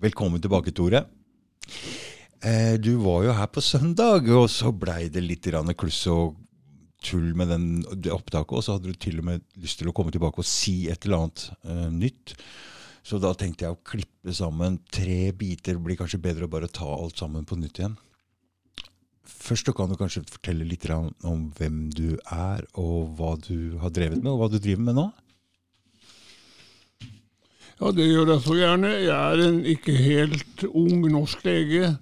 Velkommen tilbake, Tore. Eh, du var jo her på søndag, og så blei det litt kluss og tull med den, det opptaket. Og så hadde du til og med lyst til å komme tilbake og si et eller annet uh, nytt. Så da tenkte jeg å klippe sammen tre biter. Det blir kanskje bedre å bare ta alt sammen på nytt igjen. Først kan du kanskje fortelle litt om hvem du er, og hva du har drevet med, og hva du driver med nå? Ja, det gjør jeg så gjerne. Jeg er en ikke helt ung norsk lege.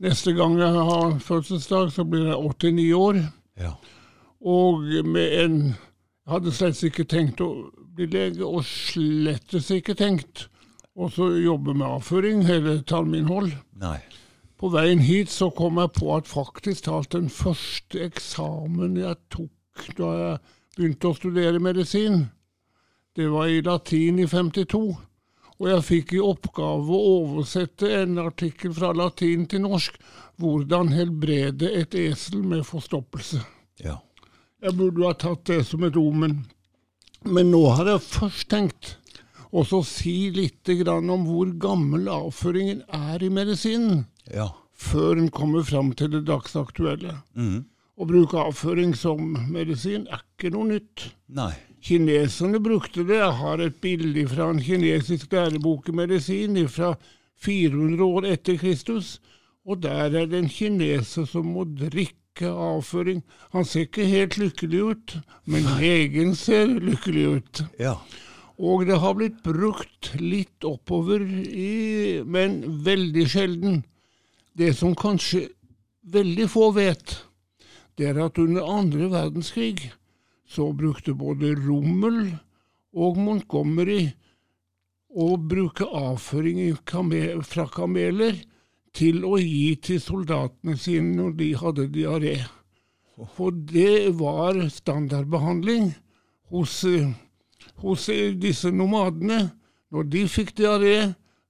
Neste gang jeg har fødselsdag, så blir jeg 89 år. Ja. Og med en Jeg hadde slett ikke tenkt å bli lege, og slettes ikke tenkt å jobbe med avføring eller tarminnhold. Nei. På veien hit så kom jeg på at faktisk talt den første eksamen jeg tok da jeg begynte å studere medisin, det var i latin i 52. Og jeg fikk i oppgave å oversette en artikkel fra latin til norsk. 'Hvordan helbrede et esel med forstoppelse'. Ja. Jeg burde ha tatt det som et omen. Men nå har jeg først tenkt å si litt om hvor gammel avføringen er i medisinen. Ja. Før en kommer fram til det dagsaktuelle. Mm. Å bruke avføring som medisin er ikke noe nytt. Nei. Kineserne brukte det. Jeg har et bilde fra en kinesisk lærebok i medisin fra 400 år etter Kristus. Og der er det en kineser som må drikke avføring. Han ser ikke helt lykkelig ut, men legen ser lykkelig ut. Ja. Og det har blitt brukt litt oppover, i, men veldig sjelden. Det som kanskje veldig få vet, det er at under andre verdenskrig så brukte både Rommel og Montgomery å bruke avføring fra kameler til å gi til soldatene sine når de hadde diaré. For det var standardbehandling hos, hos disse nomadene. Når de fikk diaré,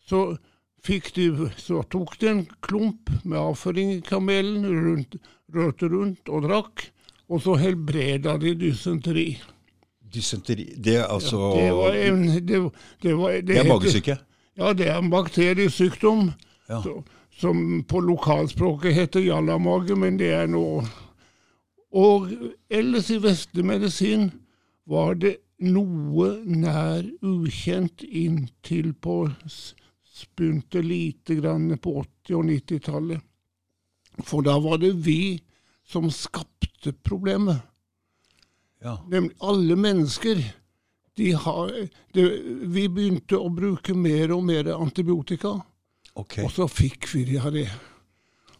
så, så tok de en klump med avføring i kamelen, rundt, rørte rundt og drakk og så helbreda de dysenteri. Dysenteri Det er altså ja, Det var en, det, det, var, det, det er magesyke? Ja, det er en bakteriesykdom ja. så, som på lokalspråket heter jallamage, men det er nå Og ellers i vestlig medisin var det noe nær ukjent inntil på spunte lite grann på 80- og 90-tallet. For da var det vi som skapte problemet. Ja. Nemlig alle mennesker. Har, de, vi begynte å bruke mer og mer antibiotika, okay. og så fikk vi diaré.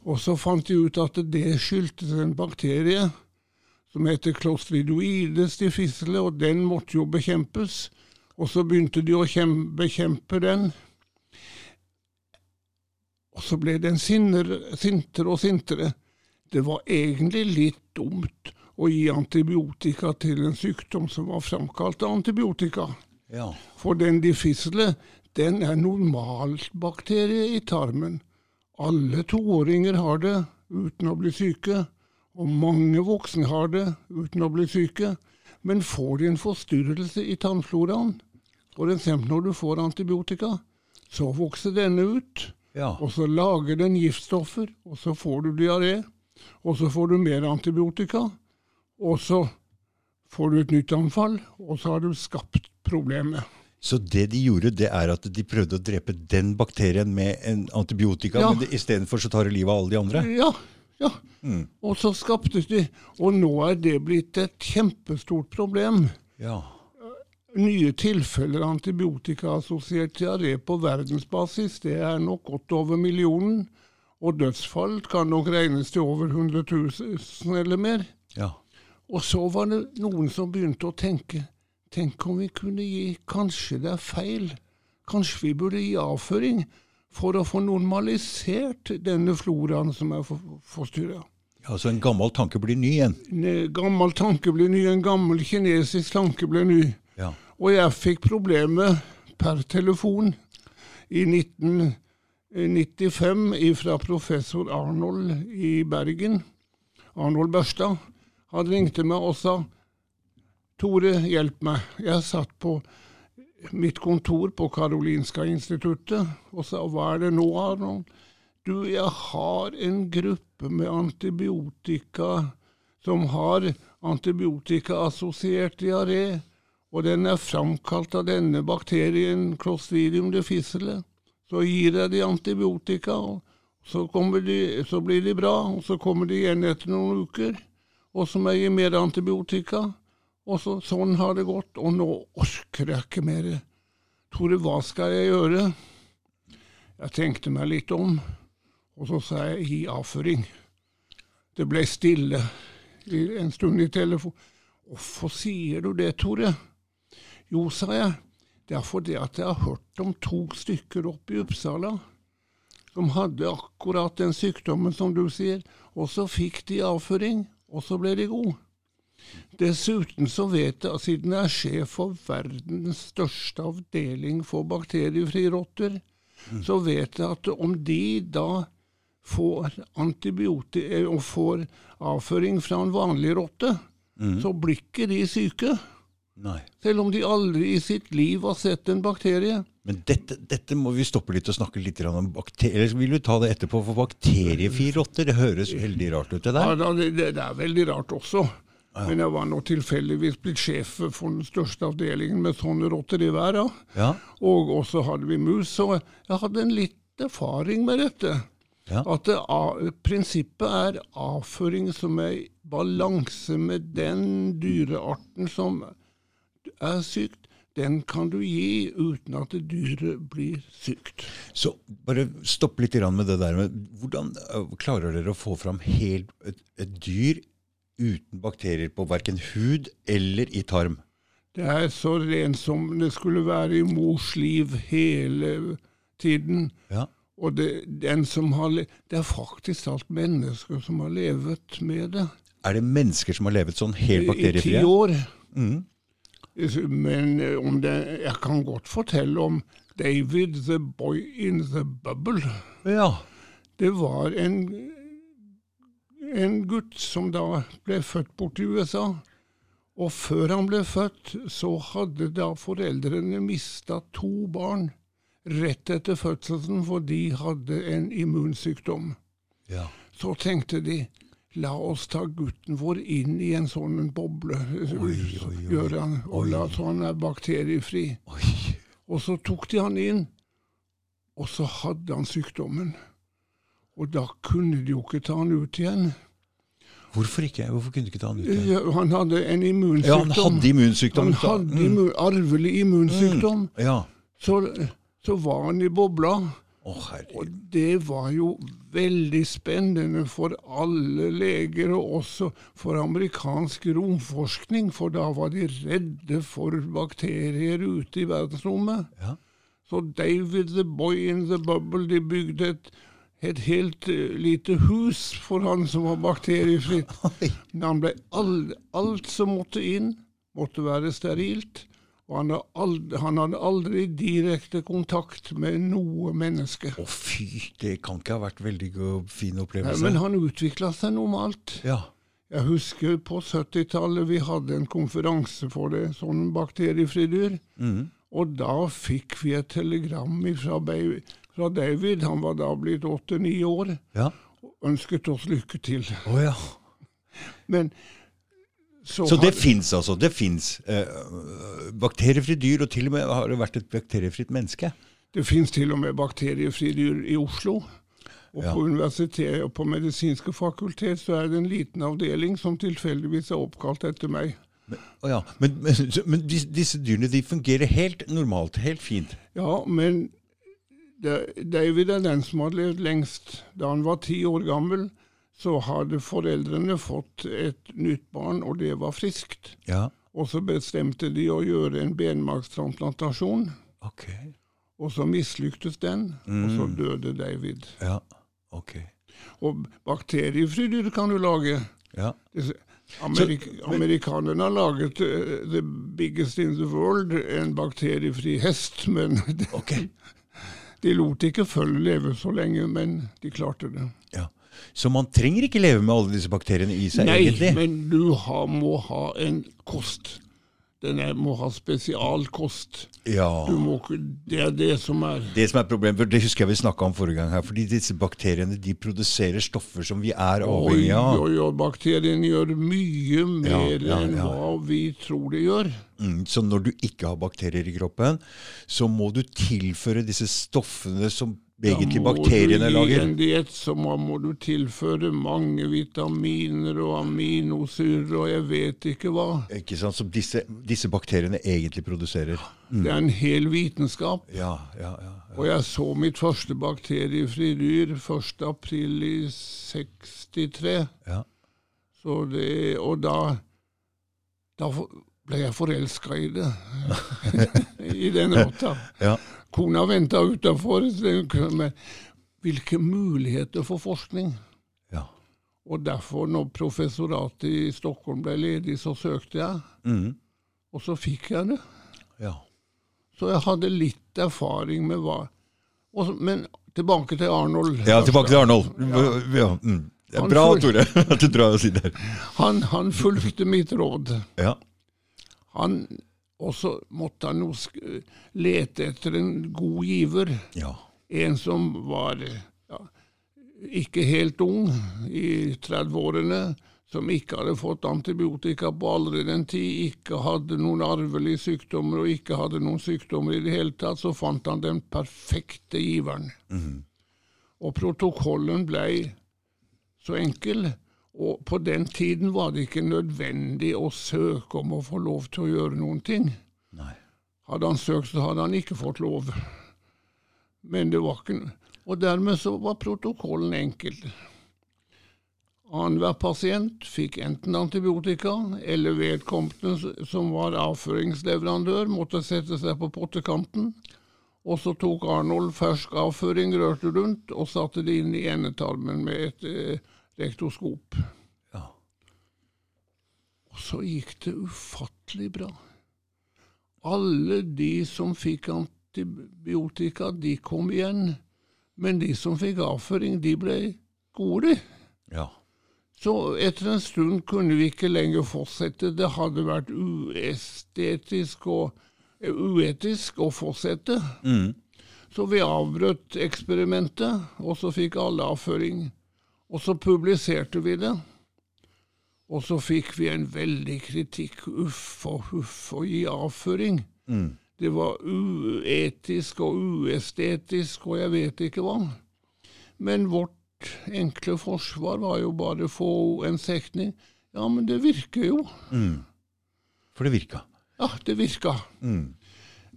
Og så fant de ut at det skyldtes en bakterie som heter clostridoides difficile, og den måtte jo bekjempes. Og så begynte de å bekjempe den. Og så ble den sintere og sintere. Det var egentlig litt dumt å gi antibiotika til en sykdom som var framkalt av antibiotika. Ja. For den diffisle, den er normalbakterie i tarmen. Alle toåringer har det uten å bli syke, og mange voksne har det uten å bli syke. Men får de en forstyrrelse i tannfloraen, f.eks. når du får antibiotika, så vokser denne ut, ja. og så lager den giftstoffer, og så får du diaré. Og så får du mer antibiotika, og så får du et nytt anfall, og så har du skapt problemet. Så det de gjorde, det er at de prøvde å drepe den bakterien med en antibiotika, ja. men istedenfor så tar det livet av alle de andre? Ja. ja. Mm. Og så skaptes de Og nå er det blitt et kjempestort problem. Ja. Nye tilfeller antibiotikaassosiert diaré på verdensbasis, det er nok godt over millionen. Og dødsfall kan nok regnes til over 100 000 eller mer. Ja. Og så var det noen som begynte å tenke Tenk om vi kunne gi Kanskje det er feil. Kanskje vi burde gi avføring for å få normalisert denne floraen som er forstyrra. Ja, Så en gammel tanke blir ny igjen? En gammel tanke blir ny. En gammel kinesisk tanke blir ny. Ja. Og jeg fikk problemet per telefon i 19... 95 fra professor Arnold i Bergen, Arnold Børstad. Han ringte meg og sa Tore, hjelp meg. Jeg satt på mitt kontor på Karolinska instituttet og sa hva er det nå, Arnold? Du, jeg har en gruppe med antibiotika som har antibiotikaassosiert diaré, og den er framkalt av denne bakterien Clostridium difficile. Så gir jeg de antibiotika, og så, de, så blir de bra, og så kommer de igjen etter noen uker, og så må jeg gi mer antibiotika. Og så, sånn har det gått, og nå orker jeg ikke mer. Tore, hva skal jeg gjøre? Jeg tenkte meg litt om. Og så sa jeg gi avføring. Det ble stille en stund i telefon. Hvorfor sier du det, Tore? Jo, sa jeg, det er fordi at jeg har hørt om to stykker oppe i Uppsala som hadde akkurat den sykdommen som du sier, og så fikk de avføring, og så ble de gode. Dessuten så vet jeg, siden jeg er sjef for verdens største avdeling for bakteriefrie rotter, mm. så vet jeg at om de da får antibiotika og får avføring fra en vanlig rotte, mm. så blir ikke de syke. Nei. Selv om de aldri i sitt liv har sett en bakterie. Men dette, dette må vi stoppe litt og snakke litt om bakterier. Vil du ta det etterpå? For bakteriefrie rotter, det høres veldig rart ut, det der? Ja, det, det, er veldig rart også. Ja. Men jeg var nå tilfeldigvis blitt sjef for den største avdelingen med sånne rotter i verden. Ja. Og også hadde vi mus, så jeg hadde en litt erfaring med dette. Ja. At det, prinsippet er avføring som er balanse med den dyrearten som er sykt. Den kan du gi uten at dyret blir sykt. Så bare stopp litt med det der men Hvordan øh, klarer dere å få fram helt et, et dyr uten bakterier på verken hud eller i tarm? Det er så rent som det skulle være i mors liv hele tiden. Ja. Og det, den som har, det er faktisk alt mennesker som har levet med det. Er det mennesker som har levet sånn helt bakteriefrie? I ti år. Mm. Men eh, om det, jeg kan godt fortelle om David the Boy in the Bubble. Ja. Det var en, en gutt som da ble født borti USA. Og før han ble født, så hadde da foreldrene mista to barn rett etter fødselen, for de hadde en immunsykdom. Ja. Så tenkte de la oss ta gutten vår inn i en sånn boble, oi, oi, oi. Han, og la, så han er bakteriefri. Og så tok de han inn, og så hadde han sykdommen. Og da kunne de jo ikke ta han ut igjen. Hvorfor ikke? Hvorfor kunne de ikke ta han ut igjen? Ja, han hadde en immunsykdom. Ja, Han hadde immunsykdom. Han hadde immun, arvelig immunsykdom. Mm. Ja. Så så var han i bobla. Oh, og det var jo veldig spennende for alle leger, og også for amerikansk romforskning, for da var de redde for bakterier ute i verdensrommet. Ja. Så David the Boy in the Bubble de bygde et, et helt uh, lite hus for han som var bakteriefritt. Men han ble all, alt som måtte inn, måtte være sterilt. Og han, aldri, han, hadde aldri direkte kontakt med noe menneske. Å fy, det kan ikke ha vært veldig fin opplevelse. Nei, men han utvikla seg normalt. Ja. Jeg husker på 70-tallet vi hadde en konferanse for det, sånn bakteriefri dyr. Mm. Og da fikk vi et telegram fra, fra David, han var da blitt åtte-ni år, ja. og ønsket oss lykke til. Oh, ja. Men så, så det fins altså. Det fins eh, bakteriefrie dyr, og til og med har det vært et bakteriefritt menneske. Det fins til og med bakteriefrie dyr i Oslo. Og ja. på universitetet og på medisinske fakultet så er det en liten avdeling som tilfeldigvis er oppkalt etter meg. Men, ja. men, men, men disse dyrene de fungerer helt normalt, helt fint? Ja, men David er den som har levd lengst. Da han var ti år gammel, så hadde foreldrene fått et nytt barn, og det var friskt. Ja. Og så bestemte de å gjøre en benmarkstransplantasjon. Okay. Og så mislyktes den, mm. og så mm. døde David. Ja, ok. Og bakteriefri dyr kan du lage. Ja. Amerik amerikanerne har laget uh, the biggest in the world, en bakteriefri hest, men okay. de lot ikke følge leve så lenge, men de klarte det. Ja. Så man trenger ikke leve med alle disse bakteriene i seg, Nei, egentlig? Nei, men du har, må ha en kost. Den er, må ha spesialkost. Ja. Du må, det er det som er Det som er problemet, for det husker jeg vi snakka om forrige gang her, fordi disse bakteriene de produserer stoffer som vi er Oi, avhengig av. oi, oi, bakteriene gjør mye mer ja, enn ja. hva vi tror de gjør. Mm, så når du ikke har bakterier i kroppen, så må du tilføre disse stoffene som egentlig bakteriene Da må du gi lager. en diett, som må du tilføre mange vitaminer og aminosyrer og jeg vet ikke hva. Ikke sant? Som disse, disse bakteriene egentlig produserer. Det er en hel vitenskap. Ja, ja, ja. Og jeg så mitt første bakteriefri dyr 1. april i 63. ja. Så det, og da, da ble jeg forelska i det. I den rotta. ja. Kona venta utafor. Hvilke muligheter for forskning? ja. Og derfor, når professoratet i Stockholm ble ledig, så søkte jeg. Mm. Og så fikk jeg det. ja. Så jeg hadde litt erfaring med hva og, så- Men tilbake til Arnold. Ja, tilbake til Arnold. Ja. Mm. Det er bra, Tore, at du drar oss inn der. Han, han fulgte mitt råd. Ja. Han, og så måtte han jo lete etter en god giver. ja. En som var ja, ikke helt ung, i 30-årene, som ikke hadde fått antibiotika på allerede en tid, ikke hadde noen arvelige sykdommer og ikke hadde noen sykdommer i det hele tatt, så fant han den perfekte giveren. Og protokollen ble så enkel. Og på den tiden var det ikke nødvendig å søke om å få lov til å gjøre noen ting. Nei. Hadde han søkt, så hadde han ikke fått lov. Men det var ikke Og dermed så var protokollen enkel. Annenhver pasient fikk enten antibiotika, eller vedkommende som var avføringsleverandør, måtte sette seg på pottekanten. Og så tok Arnold fersk avføring, rørte rundt og satte det inn i endetarmen med et eh, rektoskop. Ja. Og så gikk det ufattelig bra. Alle de som fikk antibiotika, de kom igjen. Men de som fikk avføring, de ble gode. Ja. Så etter en stund kunne vi ikke lenger fortsette. Det hadde vært uestetisk og eh, uetisk å fortsette. Mm. Så vi avbrøt eksperimentet, og så fikk alle avføring. Og så publiserte vi det. Og så fikk vi en veldig kritikk. Uff og huff og gi avføring. Mm. Det var uetisk og uestetisk og jeg vet ikke hva. Men vårt enkle forsvar var jo bare å få en sekning. Ja, men det virker jo. Mm. For det virka. Ja, det virka. Mm.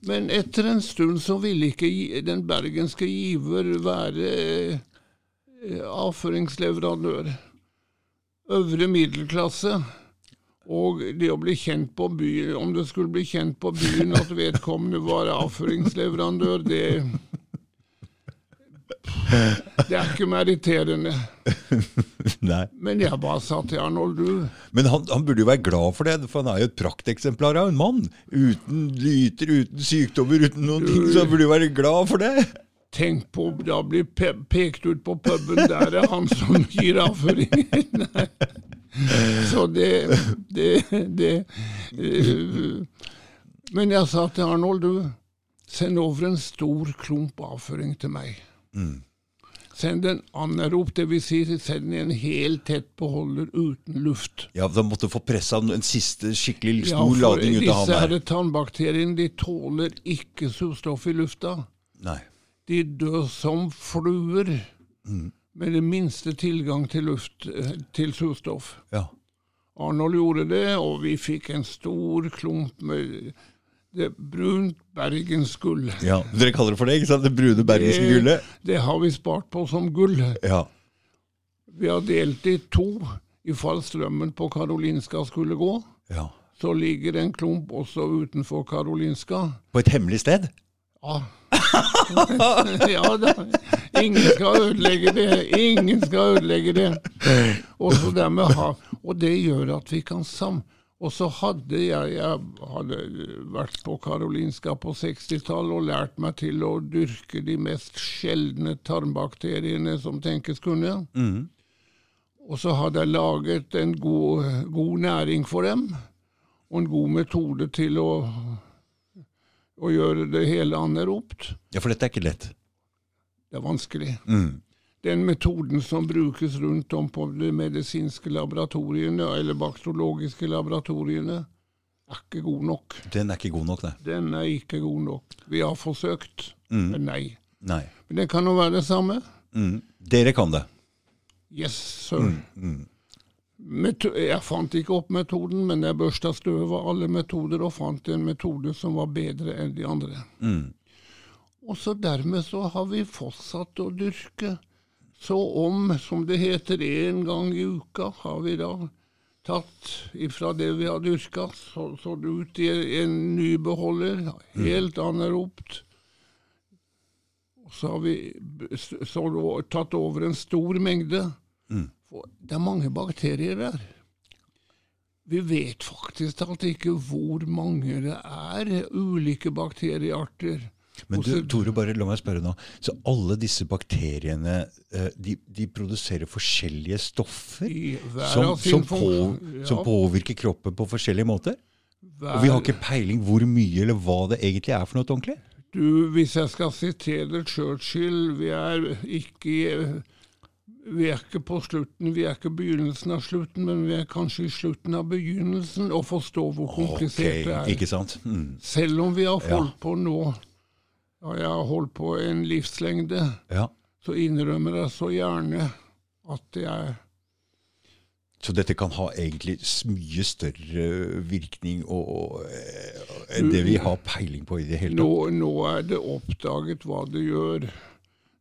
Men etter en stund så ville ikke den bergenske giver være eh, avføringsleverandør. Øvre middelklasse. Og det å bli kjent på byen, om det skulle bli kjent på byen at vedkommende var avføringsleverandør, det Det er ikke meritterende. Nei. Men jeg bare sa til Arnold, du Men han, han burde jo være glad for det, for han er jo et prakteksemplar av en mann. Uten lyter, uten sykdommer, uten noen ting, så han burde jo være glad for det. Tenk på da blir pe pekt ut på puben, der er han som gir avføringen! Så det, det, det uh, Men jeg sa til Arnold, du, send over en stor klump avføring til meg. Send en anerop, dvs. Si, send den helt tett beholder uten luft. Ja, Da måtte du få pressa en siste skikkelig stor ja, ladning ut av disse her der. tannbakteriene de tåler ikke surstoff i lufta. Nei. De dør som fluer med det minste tilgang til luft, eh, til surstoff. Ja. Arnold gjorde det, og vi fikk en stor klump med det brunt bergensgull. ja. Dere kaller det for det, ikke sant? Det brune bergenske gullet? Det har vi spart på som gull. Ja. Vi har delt i to i fall strømmen på Karolinska skulle gå. ja. Så ligger en klump også utenfor Karolinska. På et hemmelig sted? Ja. ja da. Ingen skal ødelegge det. Ingen skal ødelegge det. Og, så dermed ha, og det gjør at vi kan sam... Og så hadde jeg, jeg hadde vært på Karolinska på 60-tallet og lært meg til å dyrke de mest sjeldne tarmbakteriene som tenkes kunne. Og så hadde jeg laget en god, god næring for dem. og en god metode til å, å gjøre det hele anaeropt. Ja, for dette er ikke lett. Det er vanskelig. Mm. Den metoden som brukes rundt om på de medisinske laboratoriene, eller bakteriologiske laboratoriene, er ikke god nok. Den er ikke god nok, nei. Den er ikke god nok. Vi har forsøkt, Mm. men nei. nei. Men det kan jo være det samme. Mm. Dere kan det. Yes, sir. Mm. Jeg fant ikke opp metoden, men jeg børsta støv av alle metoder og fant en metode som var bedre enn de andre. Mm. Og så dermed så har vi fortsatt å dyrke. Så om, som det heter, én gang i uka har vi da tatt ifra det vi har dyrka, så, så det ut i en ny beholder, helt anaropt. Og så har vi så, så tatt over en stor mengde. For det er mange bakterier der. Vi vet faktisk alt ikke hvor mange det er ulike bakteriearter. Men du, Tore, bare la meg spørre nå. Så alle disse bakteriene eh, de, de produserer forskjellige stoffer som, som, på, som påvirker kroppen på forskjellige måter? Og vi har ikke peiling hvor mye eller hva det egentlig er for noe ordentlig? Du, hvis jeg skal sitere Churchill, vi er ikke i- vi er ikke på slutten, vi er ikke begynnelsen av slutten, men vi er kanskje i slutten av begynnelsen, og forstår hvor komplisert det er. ikke sant? Mm. Selv om vi har Ja. holdt på nå, og jeg har holdt på en livslengde, Ja. så innrømmer jeg så gjerne at det er Så dette kan ha egentlig mye større virkning og, og, eh, enn det vi har peiling på i det hele tatt. Nå, nå er det oppdaget hva det gjør.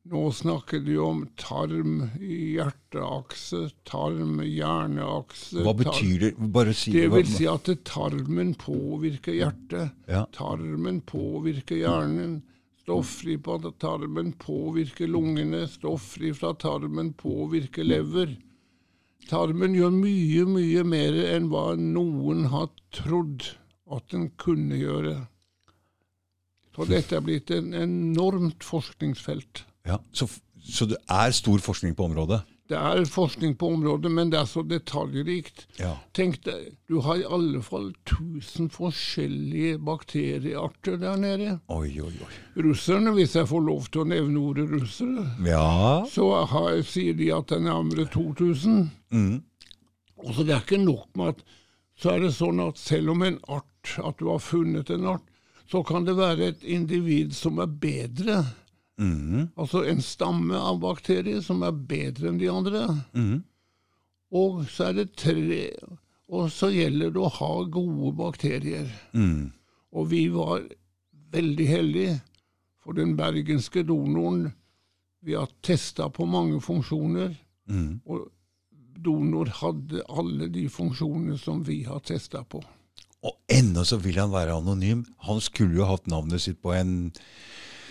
Nå snakker de om tarm, hjerteakse, tarm, hjerneakse. Hva betyr det? Bare si Det vil si at tarmen påvirker hjertet. Ja. Tarmen påvirker hjernen. Stofffri på tarmen påvirker lungene. Stofffri fra tarmen påvirker lever. Tarmen gjør mye, mye mer enn hva noen har trodd at den kunne gjøre. Så dette er blitt en enormt forskningsfelt. Ja. Så, så det er stor forskning på området? Det er forskning på området, men det er så detaljrikt. Ja. Tenk deg, du har i alle fall 1000 forskjellige bakteriearter der nede. Oi, oi, oi. Russerne, hvis jeg får lov til å nevne ordet russere, Ja. så har, sier de at det er nærmere 2000. Mm. Og så det er ikke nok med at så er det sånn at selv om en art, at du har funnet en art, så kan det være et individ som er bedre. Mm. Altså en stamme av bakterier som er bedre enn de andre. Mm. Og så er det tre Og så gjelder det å ha gode bakterier. Mm. Og vi var veldig heldige, for den bergenske donoren Vi har testa på mange funksjoner, Mm. og donor hadde alle de funksjonene som vi har testa på. Og ennå så vil han være anonym. Han skulle jo hatt navnet sitt på en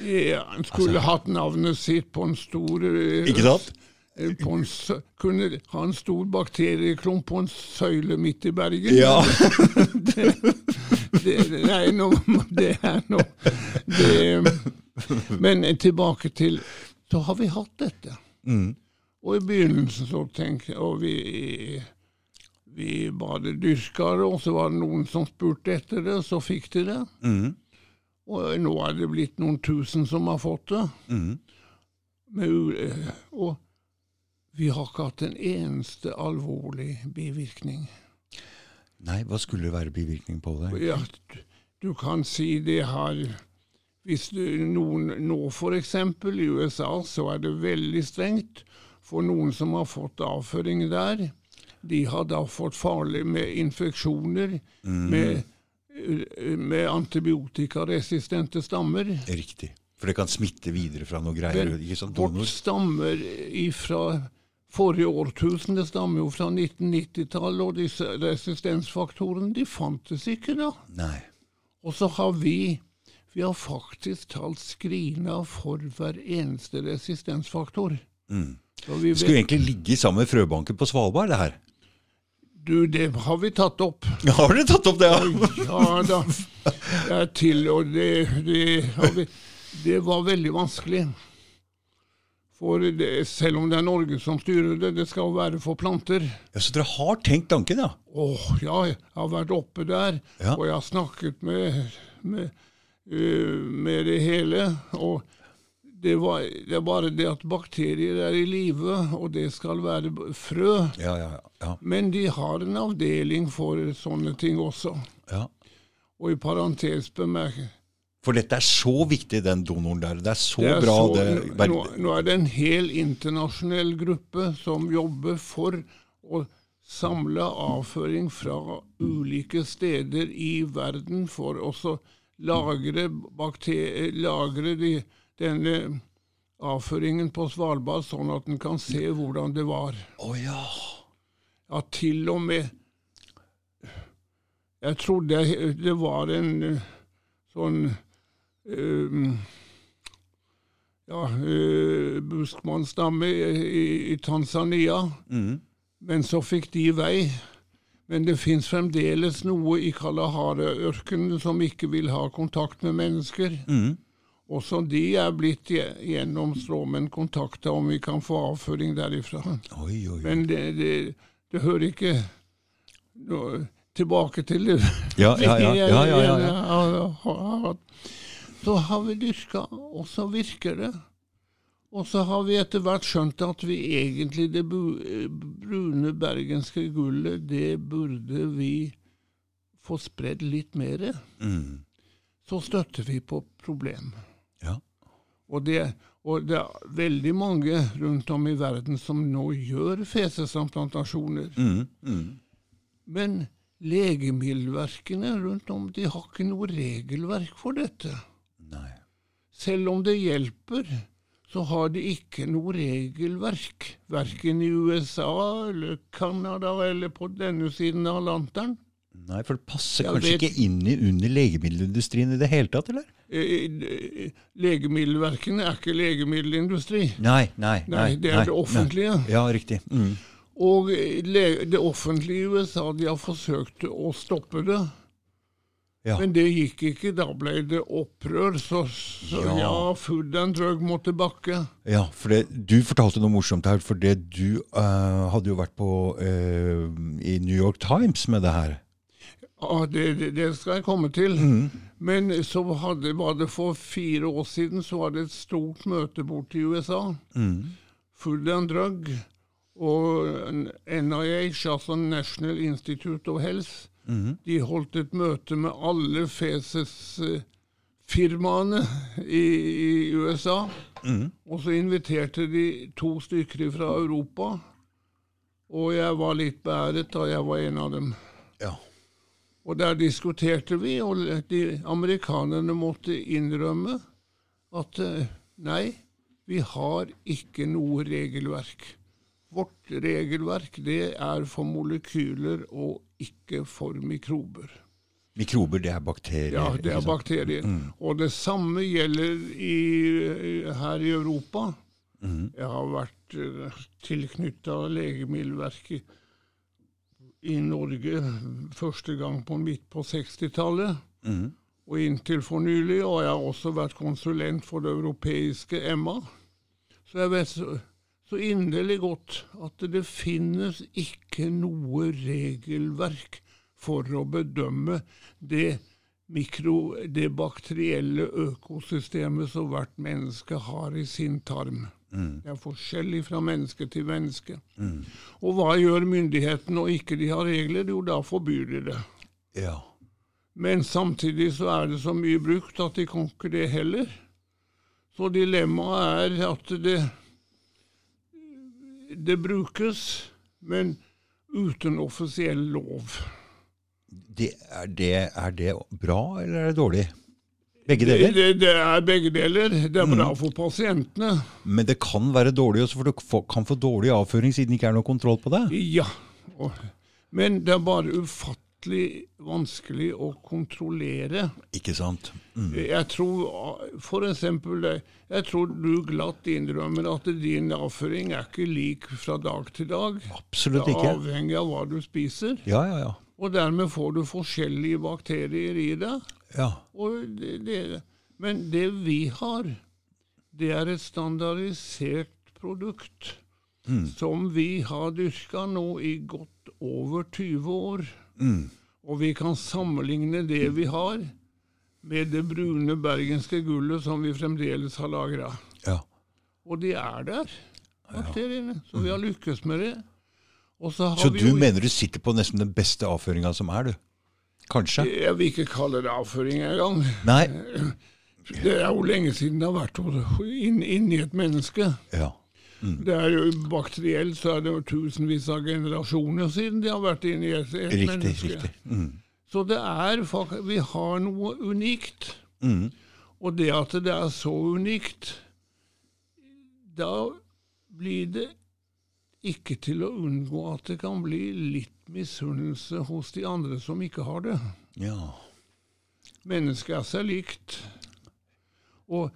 Ja, Han skulle hatt navnet sitt på en stor eh, Altså- Ikke sant? eh, På en, kunne ha en stor bakterieklump på en søyle midt i Bergen. Ja. det, nei, nå, det er nå det, Men tilbake til Så har vi hatt dette. Mm. Og i begynnelsen så tenkte jeg Og vi, vi bare dyrka det, og så var det noen som spurte etter det, og så fikk de det. Mm. Og nå er det blitt noen tusen som har fått det. Mm. Med, eh, og vi har ikke hatt en eneste alvorlig bivirkning. Nei, hva skulle det være bivirkning på det? Ja, du, kan si det har Hvis du, noen nå f.eks. i USA, så er det veldig strengt. For noen som har fått avføring der, de har da fått farlig med infeksjoner, med, eh, med antibiotikaresistente stammer. Riktig. For det kan smitte videre fra noe greier. Ikke sant? Vårt stammer fra forrige årtusen, det stammer jo fra 1990-tallet, og disse resistensfaktorene de fantes ikke da. Nei. Og så har vi vi har faktisk talt skrina for hver eneste resistensfaktor. Mm. Vi Det skulle egentlig ligge sammen med frøbanken på Svalbard, det her. Du, det har vi tatt opp. Har dere tatt opp det? Ja? Ja da. Det er til, og det, det, har vi, det var veldig vanskelig. For det, selv om det er Norge som styrer det, det skal være for planter. Ja, Så dere har tenkt tanken, ja? Åh, ja, jeg har vært oppe der, Ja. og jeg har snakket med, med, uh, med det hele. Og det, var, det er bare det at bakterier er i live, og det skal være frø. Ja, ja, ja. Men de har en avdeling for sånne ting også. ja. Og i parentes bemerket For dette er så viktig, den donoren der. Det er så det er bra. så- det, nå, nå er det en hel internasjonal gruppe som jobber for å samle avføring fra ulike steder i verden for å lagre, lagre de, denne avføringen på Svalbard, sånn at en kan se hvordan det var. Å ja. Ja, til og med Jeg trodde det var en eh, sånn um, Ja, uh, buskmannsstamme i, i, i Tanzania. Mm. Men så fikk de vei. Men det fins fremdeles noe i Kalahari-ørkenen som ikke vil ha kontakt med mennesker. Mm. Også de er blitt gje- gjennom stråmenn kontakta om vi kan få avføring derifra. Oi, oi. Men det, det, det hører ikke no, tilbake til det. Ja, ja, ja. ja, ja, ja, ja. ja. Så har vi dyrka, og så virker det. Og så har vi etter hvert skjønt at vi egentlig det brune bergenske gullet, det burde vi få spredd litt mer. Mm. Så støtter vi på problem. Ja. Og det, og det er veldig mange rundt om i verden som nå gjør fesesimplantasjoner. Mm. Mm. Men legemiddelverkene rundt om de har ikke noe regelverk for dette. Nei. Selv om det hjelper, så har de ikke noe regelverk. Verken i USA eller Canada eller på denne siden av Atlanteren. Nei, for det passer ja, kanskje det... ikke inn i, under legemiddelindustrien i det hele tatt, eller? Eh, eh, Legemiddelverkene er ikke legemiddelindustri. Nei, nei. Nei, nei det er det offentlige. Nei. Ja, riktig. Mm. Og eh, det offentlige i USA de har forsøkt å stoppe det. Ja. Men det gikk ikke. Da ble det opprør. Så, så Ja. ja. Food and Drug måtte bakke. Ja, for det, du fortalte noe morsomt her, for det du uh, hadde jo vært på uh, i New York Times med det her. Ja, det, det, det skal jeg komme til. Mm. Men så hadde, var det for fire år siden så var det et stort møte borte i USA. Mm. Food and Drug og NIH, altså National Institute of Health, Mm. de holdt et møte med alle fesesfirmaene i, i USA. Mm. Og så inviterte de to stykker fra Europa. Og jeg var litt beæret da jeg var en av dem. Og der diskuterte vi, og de amerikanerne måtte innrømme at eh, nei, vi har ikke noe regelverk. Vårt regelverk det er for molekyler og ikke for mikrober. Mikrober, det er bakterier. Ja, det er bakterier. bakterier. Og det samme gjelder i, her i Europa. Mm. Jeg har vært uh, tilknytta Legemiddelverket i Norge første gang på midt på 60-tallet. Mm. Og inntil for nylig, og jeg har også vært konsulent for det europeiske EMMA. Så jeg vet så, inderlig godt at det finnes ikke noe regelverk for å bedømme det mikro, det bakterielle økosystemet som hvert menneske har i sin tarm. Mm. Det er forskjellig fra menneske til menneske. Mm. Og hva gjør myndighetene når ikke de har regler? Jo, da forbyr de det. Ja. Men samtidig så er det så mye brukt at de kan ikke det heller. Så dilemmaet er at det det brukes, men uten offisiell lov. Det, er, det, er det bra, eller er det dårlig? Begge deler. det, det er begge deler. Det er bra for pasientene. Men det kan være dårlig også, for du kan få dårlig avføring siden det ikke er noe kontroll på det. Ja. Men det er bare ufattelig vanskelig å kontrollere. Ikke sant? Mm. Jeg tror for eksempel Jeg tror du glatt innrømmer at din avføring er ikke lik fra dag til dag. Absolutt ikke. Det er avhengig av hva du spiser. Ja, ja, ja. Og dermed får du forskjellige bakterier i deg. Ja. Det, det, men det vi har, det er et standardisert produkt Mm. som vi har dyrka nå i godt over 20 år. Mm. Og vi kan sammenligne det vi har, med det brune bergenske gullet som vi fremdeles har lagra. Ja. Og de er der, bakteriene. Så vi har lykkes med det. Så har Så du jo mener du sitter på nesten den beste avføringa som er, du? Kanskje? Jeg vil ikke kalle det avføring engang. Nei? Det er jo lenge siden det har vært inn- inni et menneske. Ja. Det er jo Bakterielt så er det jo tusenvis av generasjoner siden de har vært inni et, et Riktig. menneske. riktig. Mm. Så det er Vi har noe unikt. Mm. Og det at det er så unikt, da blir det ikke til å unngå at det kan bli litt misunnelse hos de andre som ikke har det. Ja. Mennesket er seg likt. Og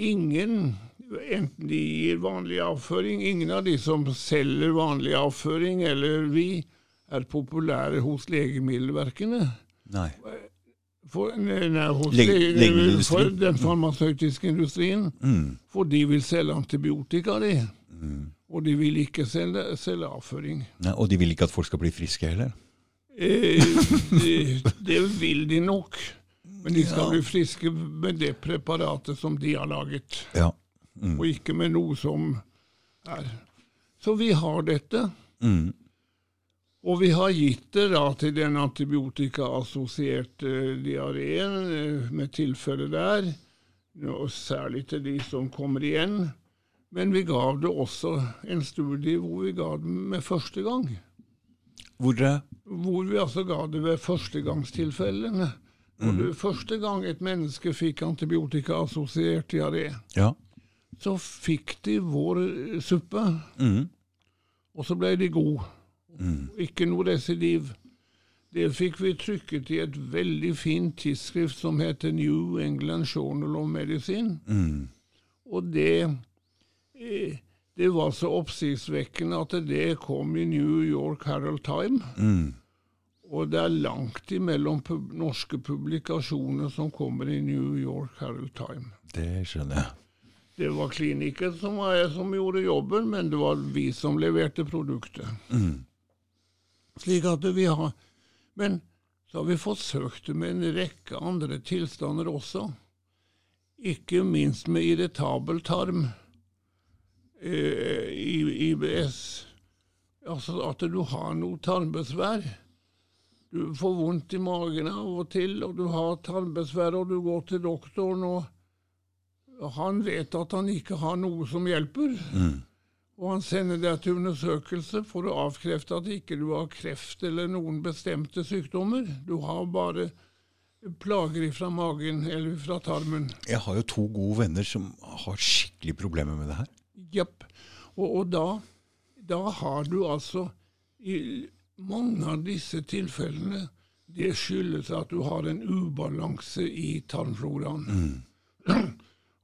ingen, enten de gir vanlig avføring, ingen av de som selger vanlig avføring, eller vi, er populære hos legemiddelverkene. Nei. For, nei, hos Leg- for den farmasøytiske industrien. Mm. For de vil selge antibiotika, de. Mm. Og de vil ikke selge, selge avføring. Nei, og de vil ikke at folk skal bli friske heller? Eh, det, det vil de nok. Men de skal bli friske med det preparatet som de har laget, Ja. Mm. og ikke med noe som er Så vi har dette. Mm. Og vi har gitt det da til den antibiotikaassosierte diareen, eh, med tilfelle der, og særlig til de som kommer igjen. Men vi gav det også en studie hvor vi ga det med første gang. Hvor det Hvor vi altså ga det ved førstegangstilfellene. Mm. det første gang et menneske fikk antibiotika assosiert diaré, Ja. så fikk de vår eh, suppe, Mm. og så ble de gode. Mm. Ikke noe residiv. Det fikk vi trykket i et veldig fint tidsskrift som heter New England Journal of Medicine. Mm. Og det, det var så oppsiktsvekkende at det kom i New York Herald Time. Mm. Og det er langt imellom pub norske publikasjoner som kommer i New York Herald Time. Det skjønner jeg. Det var klinikken som, var, som gjorde jobben, men det var vi som leverte produktet. Mm. Slik at vi har Men så har vi fått søkt det med en rekke andre tilstander også. Ikke minst med irritabel tarm, i- IBS. Altså at du har noe tarmbesvær. Du får vondt i magen av og til, og du har tarmbesvær, og du går til doktoren, og han vet at han ikke har noe som hjelper. Mm. Og han sender deg til undersøkelse for å avkrefte at ikke du har kreft eller noen bestemte sykdommer. Du har bare plager fra magen eller fra tarmen. Jeg har jo to gode venner som har skikkelig problemer med det her. Jepp. Og, og da, da har du altså I mange av disse tilfellene det skyldes at du har en ubalanse i tarmfloraen.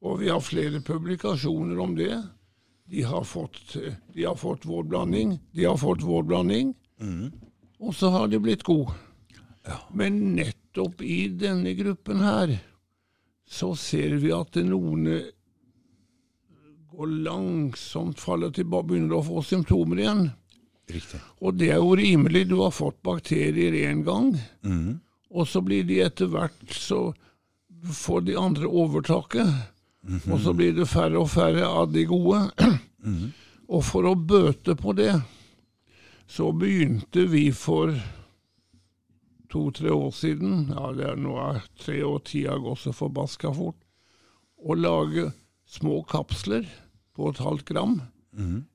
og vi har flere publikasjoner om det. De har fått, de har fått vår blanding, de har fått vår blanding, og så har de blitt gode. Ja. Men nettopp i denne gruppen her så ser vi at noen går langsomt, faller tilbake, begynner å få symptomer igjen. Riktig. Og det er jo rimelig. Du har fått bakterier én gang, Mm. og så blir de etter hvert så får de andre overtaket. Og så blir det færre og færre av de gode. Og for å bøte på det, så begynte vi for to-tre år siden, ja det er nå er tre år tida gått så forbaska fort, å lage små kapsler på et halvt gram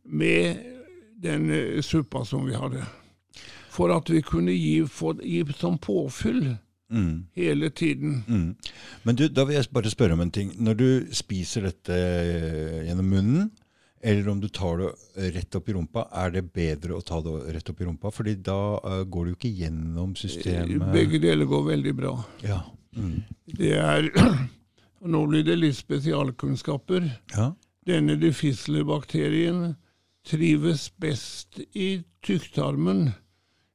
med den eh, suppa som vi hadde. For at vi kunne gi, få, gi som påfyll Mm. hele tiden. Mm. Men du, da vil jeg bare spørre om en ting. Når du spiser dette eh, gjennom munnen, eller om du tar det rett opp i rumpa, er det bedre å ta det rett opp i rumpa? Fordi da uh, går det jo ikke gjennom systemet. Begge deler går veldig bra. Ja. Mm. Det er og Nå blir det litt spesialkunnskaper. ja. Denne difficile-bakterien trives best i tykktarmen.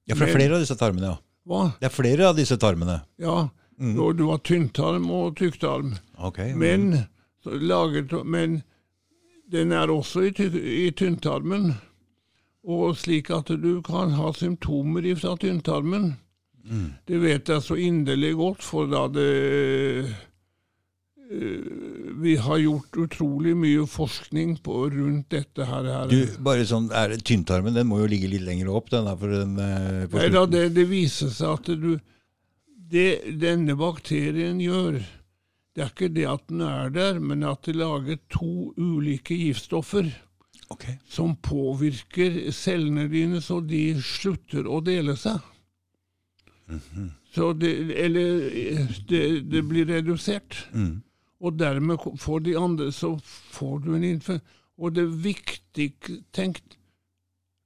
Ja, for det er flere av disse tarmene, ja. Hva? Det er flere av disse tarmene. Ja, og du har tynntarm og tykktarm. Ok. Men, så laget, men Den er også i, ty i tynntarmen, og slik at du kan ha symptomer fra tynntarmen. Mm. Det vet jeg så inderlig godt, for da det Vi har gjort utrolig mye forskning på, rundt dette her. her. Du, bare sånn, er det Tynntarmen den må jo ligge litt lenger opp. den her for den, For på Nei, da, det, det viser seg at du Det denne bakterien gjør, det er ikke det at den er der, men at de lager to ulike giftstoffer okay. som påvirker cellene dine så de slutter å dele seg. Så det, eller det, det blir redusert. Mm. Og dermed får de andre Så får du en innføring. Og det viktige Tenk,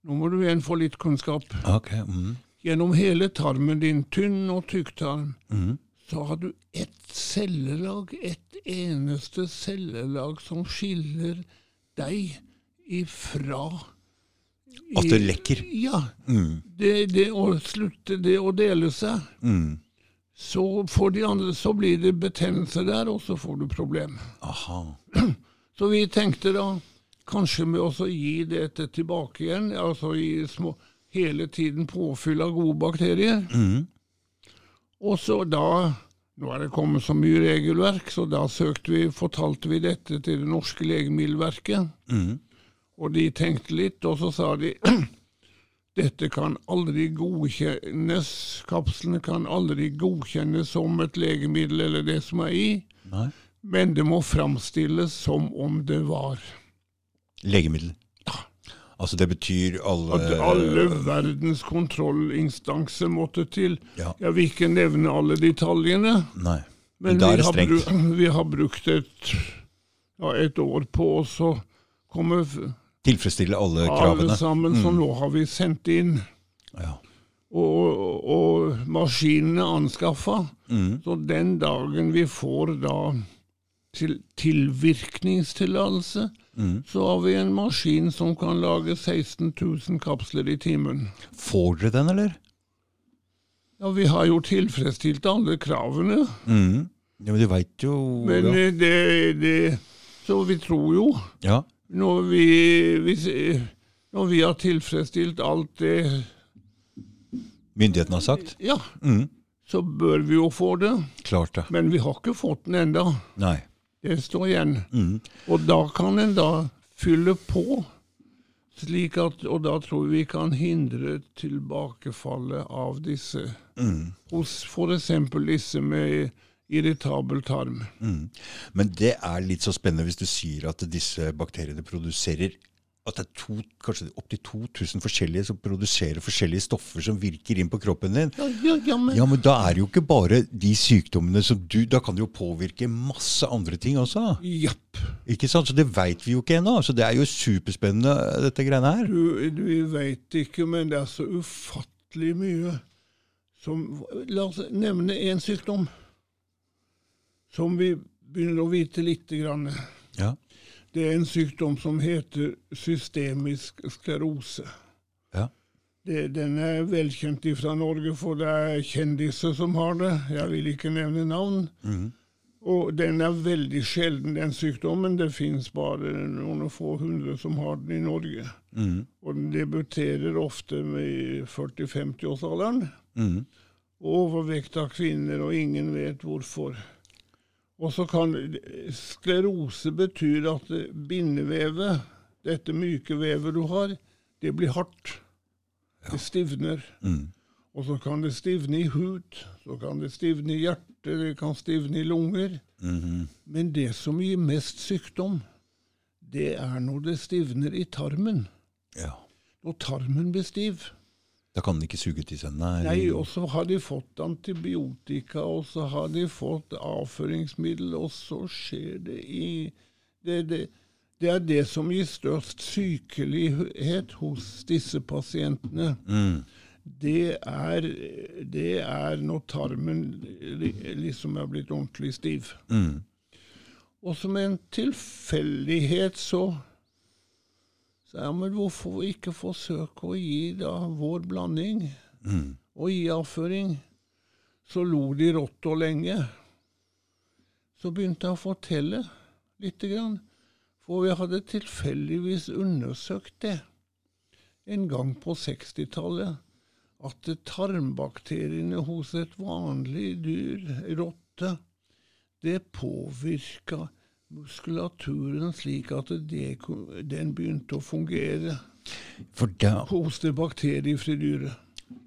nå må du igjen få litt kunnskap. Ok. Mm. Gjennom hele tarmen din, tynn og tykktarm, Mm. så har du ett cellelag, ett eneste cellelag som skiller deg ifra At det lekker. Ja. Mm. Det, det å slutte det å dele seg, Mm. Så får de andre, så blir det betennelse der, og så får du problem. Aha. Så vi tenkte da kanskje med også gi dette tilbake igjen, altså i små, hele tiden påfyll av gode bakterier. Mm. Og så da Nå er det kommet så mye regelverk, så da søkte vi, fortalte vi dette til det norske legemiddelverket. Mm. Og de tenkte litt, og så sa de dette kan aldri godkjennes, kapslene kan aldri godkjennes som et legemiddel eller det som er i, Nei. men det må framstilles som om det var. Legemiddel. Ja. Altså det betyr alle At alle verdens kontrollinstanser måtte til. Ja. Jeg vil ikke nevne alle detaljene, Nei. men Men vi er det har, strengt. vi har brukt et, ja, et år på oss å komme Tilfredsstille alle kravene. alle sammen, sammen, så nå har vi sendt inn. Ja. Og, og maskinene anskaffa. Mm. Så den dagen vi får da til tilvirkningstillatelse, Mm. så har vi en maskin som kan lage 16 000 kapsler i timen. Får dere den, eller? Ja, vi har jo tilfredsstilt alle kravene, Mm. Ja, men du veit jo men ja. eh, det, det Så vi tror jo, ja. Når vi, hvis, når vi har tilfredsstilt alt det Myndighetene har sagt? Ja, Mm. så bør vi jo få det. Klart det. Men vi har ikke fått den enda. Nei. Det står igjen. Mm. Og da kan en da fylle på, slik at, og da tror vi kan hindre tilbakefallet av disse, Mm. hos f.eks. disse med irritabel tarm. Mm. Men det er litt så spennende hvis du sier at disse bakteriene produserer at det er to, kanskje opptil 2000 forskjellige som produserer forskjellige stoffer som virker inn på kroppen din. Ja, ja, ja, men, Ja, men da er det jo ikke bare de sykdommene som du Da kan det jo påvirke masse andre ting også. Japp. Ikke sant? Så det veit vi jo ikke ennå. Så det er jo superspennende, dette greiene her. Du, vi veit ikke, men det er så ufattelig mye som La oss nevne én sykdom som vi begynner å vite lite grann. Ja. Det er en sykdom som heter systemisk sklerose. Ja. Det, den er velkjent fra Norge, for det er kjendiser som har det. Jeg vil ikke nevne navn. Mm. Og den er veldig sjelden, den sykdommen. Det finnes bare noen få hundre som har den i Norge. Mm. Og den debuterer ofte med 40-50-årsalderen. Mm. Overvekt av kvinner, og ingen vet hvorfor. Og så kan Sklerose betyr at bindevevet, dette myke vevet du har, det blir hardt. Det stivner. Mm. Og så kan det stivne i hud, så kan det stivne i hjertet, det kan stivne i lunger. Mhm. Men det som gir mest sykdom, det er når det stivner i tarmen. Ja. Når tarmen blir stiv. Da kan den ikke suge til seg. Nei. Nei, og så har de fått antibiotika, og så har de fått avføringsmiddel, og så skjer det i Det, det, det er det som gir størst sykelighet hos disse pasientene. Mm. Det er, det er når tarmen liksom er blitt ordentlig stiv. Mm. Og som en tilfeldighet så sa ja, men hvorfor ikke forsøke å gi da vår blanding mm. og gi avføring? Så lo de rått og lenge. Så begynte jeg å fortelle lite grann. For vi hadde tilfeldigvis undersøkt det en gang på 60-tallet. At tarmbakteriene hos et vanlig dyr, rotte, det påvirka muskulaturen slik at det, den begynte å fungere da, hos det bakteriefrie dyret.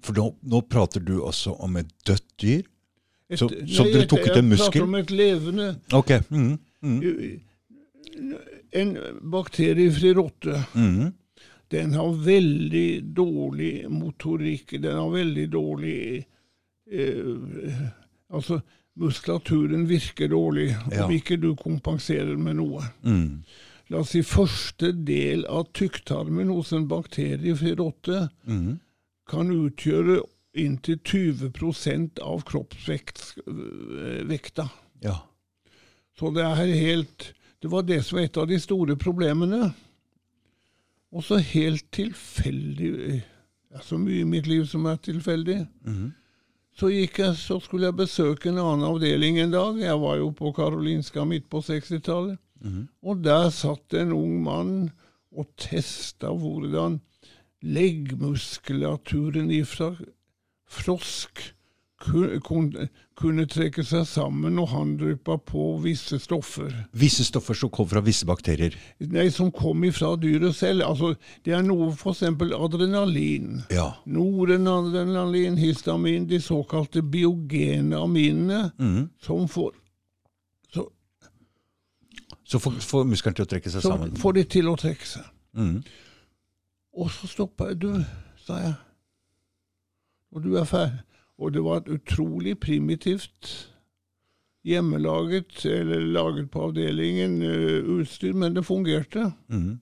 for nå, nå prater du altså om et dødt dyr? Et- Så- nei, så dere tok ut en muskel? Jeg prater om et levende Ok. mhm, mm. En bakteriefri rotte. Mm. Den har veldig dårlig motorikk. Den har veldig dårlig eh, Altså, muskulaturen virker dårlig Ja. om ikke du kompenserer med noe. Mm. La oss si første del av tykktarmen hos en bakteriefri rotte mm. kan utgjøre inntil 20% av kroppsvekta. Ja. Så det er helt Det var det som var et av de store problemene. Og så helt tilfeldig Det er så mye i mitt liv som er tilfeldig. Mhm. Så, jeg, så skulle jeg besøke en annen avdeling en dag. Jeg var jo på Karolinska midt på 60-tallet. Mhm. Og der satt en ung mann og testa hvordan leggmuskulaturen ifra frosk kunne trekke seg sammen når han dryppa på visse stoffer. Visse stoffer som kom fra visse bakterier. Nei, som kom ifra dyret selv. Altså, det er noe f.eks. adrenalin. Ja. Norenadrenalin, histamin, de såkalte biogene aminene, mm. som får, så, Så får, får muskelen til å trekke seg så sammen. får de til å trekke seg. Mm. Og så stoppa jeg. Du, sa jeg. Og du er ferdig. Og det var et utrolig primitivt hjemmelaget, eller laget på avdelingen, eh, utstyr, men det fungerte. Mm.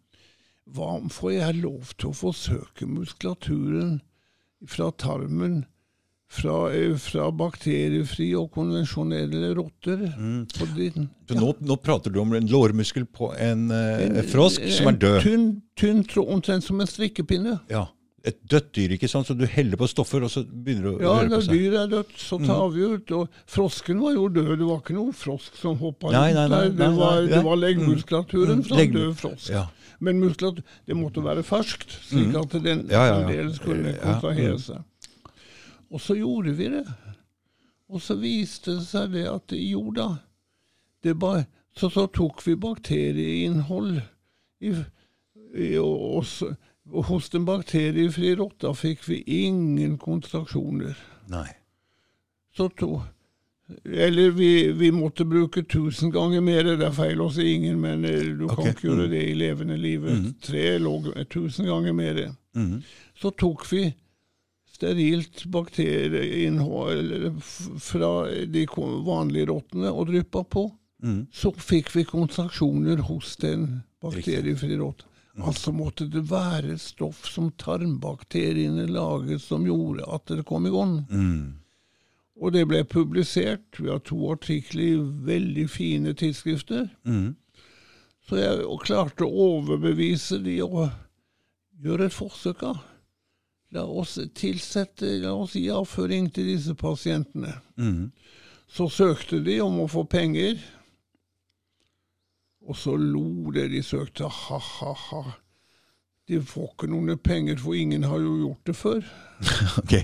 Hva om får jeg lov til å forsøke muskulaturen fra tarmen fra, eh, fra bakteriefrie og konvensjonelle rotter? Mm. Din, Så nå, nå prater du om en lårmuskel på en, eh, En- frosk som er død. Tynn, tynn omtrent som en strikkepinne. Ja. Et dødt dyr, ikke sant? Så du heller på stoffer, og så begynner det å Ja, røre på når Ja, når dyr er dødt, så tar vi ut. Og frosken var jo død. Det var ikke noen frosk som hoppa Nei, ut. nei, nei, det, nei, var, nei, det var ja. leggmuskulaturen Mm. fra Legg- død frosk. Ja. Men muskulatur, det måtte være ferskt, slik Mm. at den Ja, ja, kunne mm. kontrahere seg. Og så gjorde vi det. Og så viste det seg det at jo da, det bare, så, så tok vi bakterieinnhold i, i, og, så- og hos den bakteriefrie rotta fikk vi ingen kontraksjoner. Nei. Så to Eller vi, vi måtte bruke tusen ganger mer, det er feil hos ingen, men du du kan ikke gjøre mm. det i levende livet. Mhm. Tre lå eh, tusen ganger mer. Mhm. Så tok vi sterilt bakterieinnhold fra de vanlige rottene og dryppa på. Mm. Så fikk vi kontraksjoner hos den bakteriefrie rotta. Altså måtte det være stoff som tarmbakteriene laget som gjorde at det kom i gang. Mm. Og det ble publisert. Vi har to artikler i veldig fine tidsskrifter. Mm. Så jeg klarte å overbevise de å gjøre et forsøk. da. La oss tilsette la oss gi avføring til disse pasientene. Mm. Så søkte de om å få penger. Og så lo det de søkte. Ha-ha-ha. De får ikke noen penger, for ingen har jo gjort det før. Ok.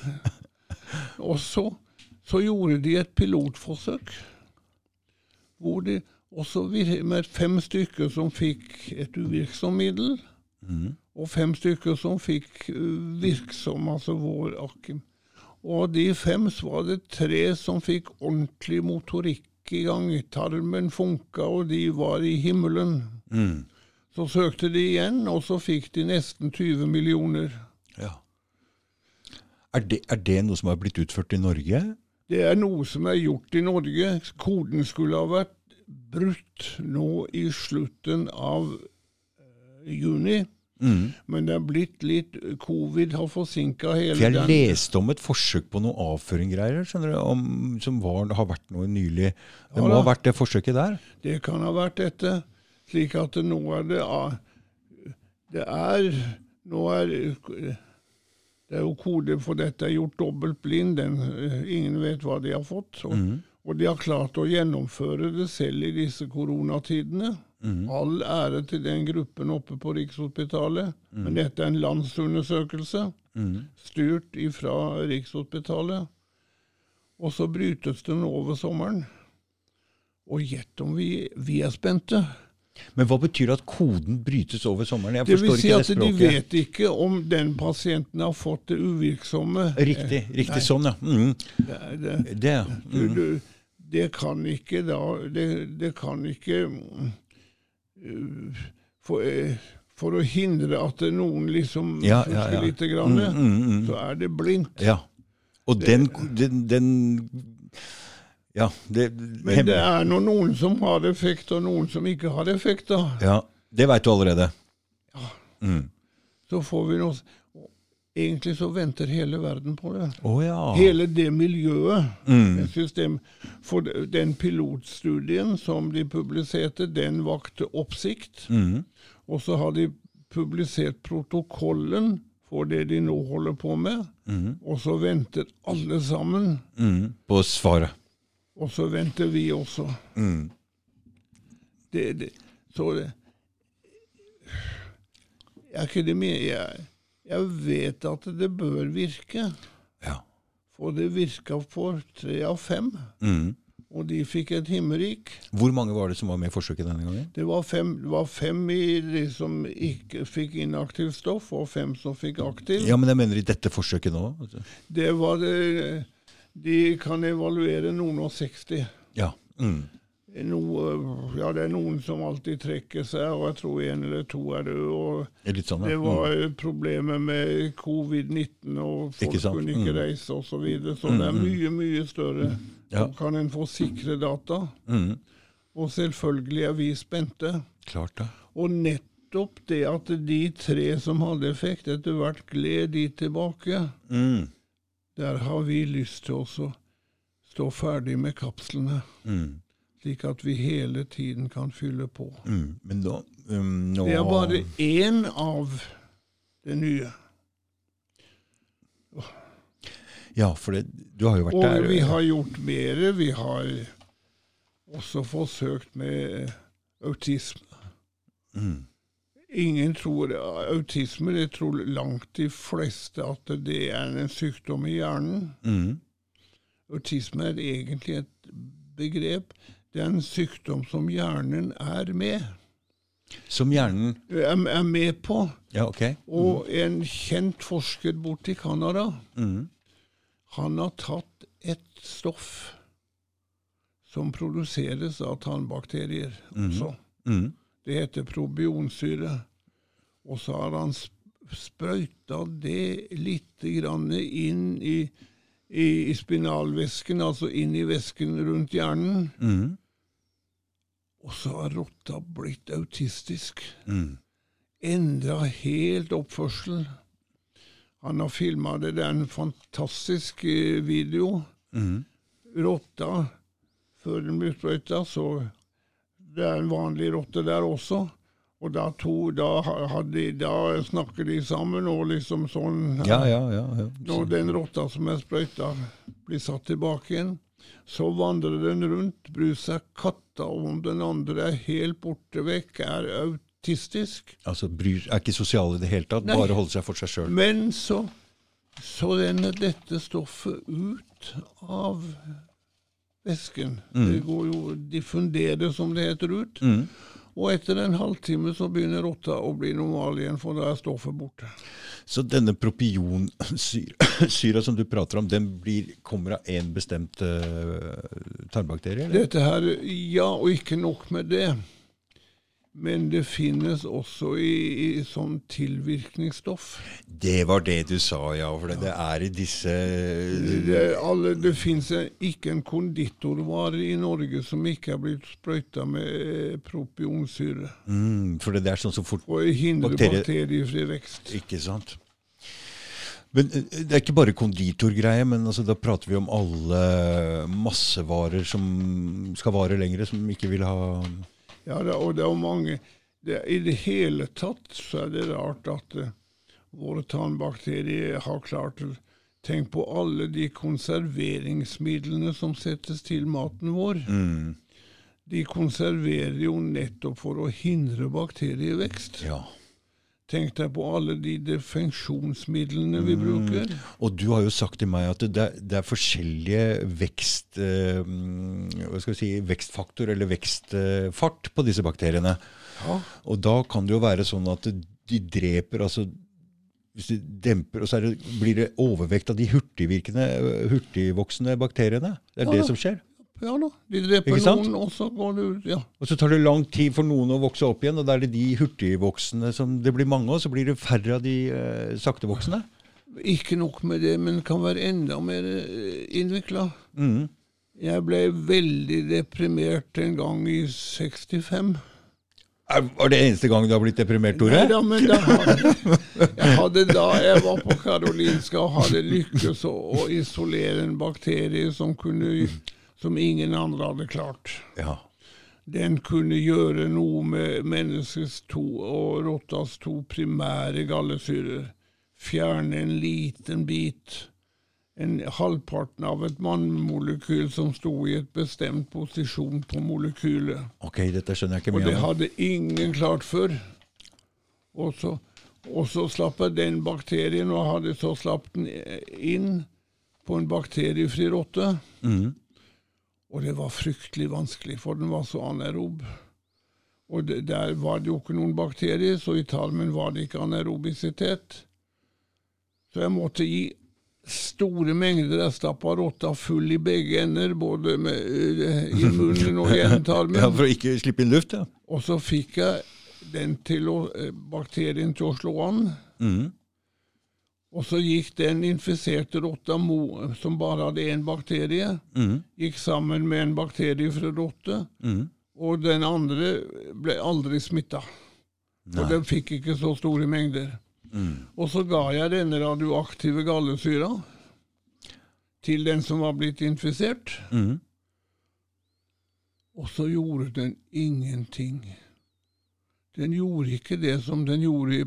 Og så, så gjorde de et pilotforsøk, hvor de også med fem stykker som fikk et uvirksom middel, mm. og fem stykker som fikk uh, virksom, altså vår akim. Og av de fem var det tre som fikk ordentlig motorikk i gang. Tarmen funka, og de var i himmelen. Mm. Så søkte de igjen, og så fikk de nesten 20 millioner. Ja. Er det, er det noe som har blitt utført i Norge? Det er noe som er gjort i Norge. Koden skulle ha vært brutt nå i slutten av eh, juni. Mhm. Men det er blitt litt Covid har forsinka hele For jeg den. leste om et forsøk på noe avføringgreier skjønner du, om, som var, har vært noe nylig. Det Ja må da. ha vært det forsøket der? Det kan ha vært dette. Slik at nå er det Det er Nå er det er jo kode for dette er gjort dobbelt blind. Den, eh, ingen vet hva de har fått. Og, mm. og de har klart å gjennomføre det selv i disse koronatidene. All ære til den gruppen oppe på Rikshospitalet. Men dette er en landsundersøkelse styrt ifra Rikshospitalet. Og så brytes den over sommeren. Og gjett om vi, vi er spente. Men hva betyr at koden brytes over sommeren? Jeg Det vil si at de vet ikke om den pasienten har fått det uvirksomme. Riktig. riktig sånn, ja. Mm. Det, det, Det, du, Mm. du, det kan ikke da Det, det kan ikke uh, for, uh, for å hindre at noen liksom Ja, ja, ja. lite grann, Mm, mm, mm. så er det blindt. ja. Og den, den, den Ja, det, Men det er nå noen som har effekt, og noen som ikke har effekt. da. ja, det veit du allerede. Mm. Så får vi noe Egentlig så venter hele verden på det. Oh, ja. Hele det miljøet. Mm. system. For den pilotstudien som de publiserte, den vakte oppsikt. Mm. Og så har de publisert protokollen for det de nå holder på med. Mm. Og så venter alle sammen. Mm. På svaret. Og så venter vi også. Mm. Det, det, så det ikke det med, jeg, jeg vet at det bør virke. Ja. For det virka for tre av fem. Mm. Og de fikk et himmerik. Hvor mange var det som var med i forsøket denne gangen? Det var fem, det var fem i som ikke fikk inaktivt stoff, og fem som fikk aktiv. Ja, men jeg mener i dette forsøket nå. Det var det De kan evaluere noen og 60. Ja. Mm. Noe, ja, det er noen som alltid trekker seg, og jeg tror en eller to er døde. sånn, Det var mm. problemet med covid-19, og folk Ikke kunne ikke Mm. reise osv. Så, videre. så det er mye, mye større. Ja. Så kan en få sikre data. Mm. Og selvfølgelig er vi spente. Klart det. Og nettopp det at de tre som hadde effekt, etter hvert gled de tilbake, Mm. Der har vi lyst til å stå ferdig med kapslene. Mm. Slik at vi hele tiden kan fylle på. Mm. Men da, um, nå Det er bare én av det nye. Ja, for det, du har jo vært Og der. vi har gjort mer. Vi har også forsøkt med autisme. Mm. Ingen tror autisme, det tror langt de fleste at det er en sykdom i hjernen. Mm. Autisme er egentlig et begrep. Det er en sykdom som hjernen er med. Som hjernen Er, med på. Ja, ok. Og en kjent forsker borte i Canada, Mm. han har tatt et stoff som produseres av tannbakterier også. Det heter probionsyre. Og så har han sprøyta det litt inn i, i, i spinalvæsken, altså inn i væsken rundt hjernen. Mm. Og så har rotta blitt autistisk. Mm. Endra helt oppførsel. Han har filma det. Det er en fantastisk eh, video. Mm. Rotta, før den blir sprøyta, så det er en vanlig rotte der også. Og da, to, da, hadde, da snakker de sammen, og liksom sånn Ja, ja, ja. ja. Når den rotta som er sprøyta, blir satt tilbake igjen, så vandrer den rundt, bryr seg katta om den andre er helt borte vekk, er autistisk. Altså, bryr, er ikke sosial i det hele tatt, Nei. bare holder seg for seg sjøl. Men så, så renner dette stoffet ut av væsken. Det går jo diffundere, som det heter, ut. Mm. Og etter en halvtime så begynner rotta å bli normal igjen, for da er stoffet borte. Så denne propionsyra som du prater om, den blir, kommer av én bestemt uh, tarmbakterie? Eller? Dette her, ja, og ikke nok med det. Men det finnes også i, i sånn tilvirkningsstoff. Det var det du sa, ja. For det, det er i disse Det, alle, det fins ikke en konditorvare i Norge som ikke er blitt sprøyta med eh, propionsyre. mm, For det, er sånn som fort For å hindre Bakterie- bakteriefri vekst. Ikke sant? Men eh, Det er ikke bare konditorgreie, men altså, da prater vi om alle massevarer som skal vare lengre, som ikke vil ha Ja, det, og det er mange det, I det hele tatt så er det rart at eh, våre tannbakterier har klart Tenk på alle de konserveringsmidlene som settes til maten vår. mm, de konserverer jo nettopp for å hindre bakterievekst. Ja. Tenk deg på alle de defensjonsmidlene vi bruker. Og du har jo sagt til meg at det, det er forskjellige vekst, eh, skal si, vekstfaktor eller vekstfart på disse bakteriene. Ja. Og da kan det jo være sånn at de dreper altså hvis de demper, og så det, blir det overvekt av de hurtigvirkende, hurtigvoksende bakteriene. Det er Ja, det som skjer. Ja da, de dreper noen, og så går det ut. Ja. Og så tar det lang tid for noen å vokse opp igjen, og da er det de hurtigvoksende som det blir mange av, så blir det færre av de eh, saktevoksende. Ikke nok med det, men kan være enda mer innvikla. Mm. Jeg ble veldig deprimert en gang i 65. Er- Var det eneste gang du har blitt deprimert, Tore? Neida, men da hadde, jeg hadde da jeg var på Karolinska og hadde lykkes å, å isolere en bakterie som, kunne, som ingen andre hadde klart. Ja. Den kunne gjøre noe med menneskets to og rottas to primære gallesyrer. Fjerne en liten bit, en halvparten av et mannmolekyl som sto i et bestemt posisjon på molekylet. Ok, dette skjønner jeg ikke Og det hadde ingen klart før. Og så, og så slapp jeg den bakterien, og hadde så slapp den inn på en bakteriefri rotte. Mm. Og det var fryktelig vanskelig, for den var så anaerob. Og det, der var det jo ikke noen bakterier, så i tarmen var det ikke anaerobisitet. Så jeg måtte gi store mengder. Jeg stappa rotta full i begge ender, både med, eh, i munnen og i endetarmen. Ja, For å ikke slippe inn luft, ja. Og så fikk jeg den til å, eh, bakterien til å slå an. Mm. Og så gikk den infiserte rotta som bare hadde én bakterie, Mm. gikk sammen med en bakterie fra rotte. Mm. Og den andre ble aldri smitta. Og den fikk ikke så store mengder. Mm. Og så ga jeg denne radioaktive gallesyra til den som var blitt infisert, Mm. og så gjorde den ingenting. Den gjorde ikke det som den gjorde i,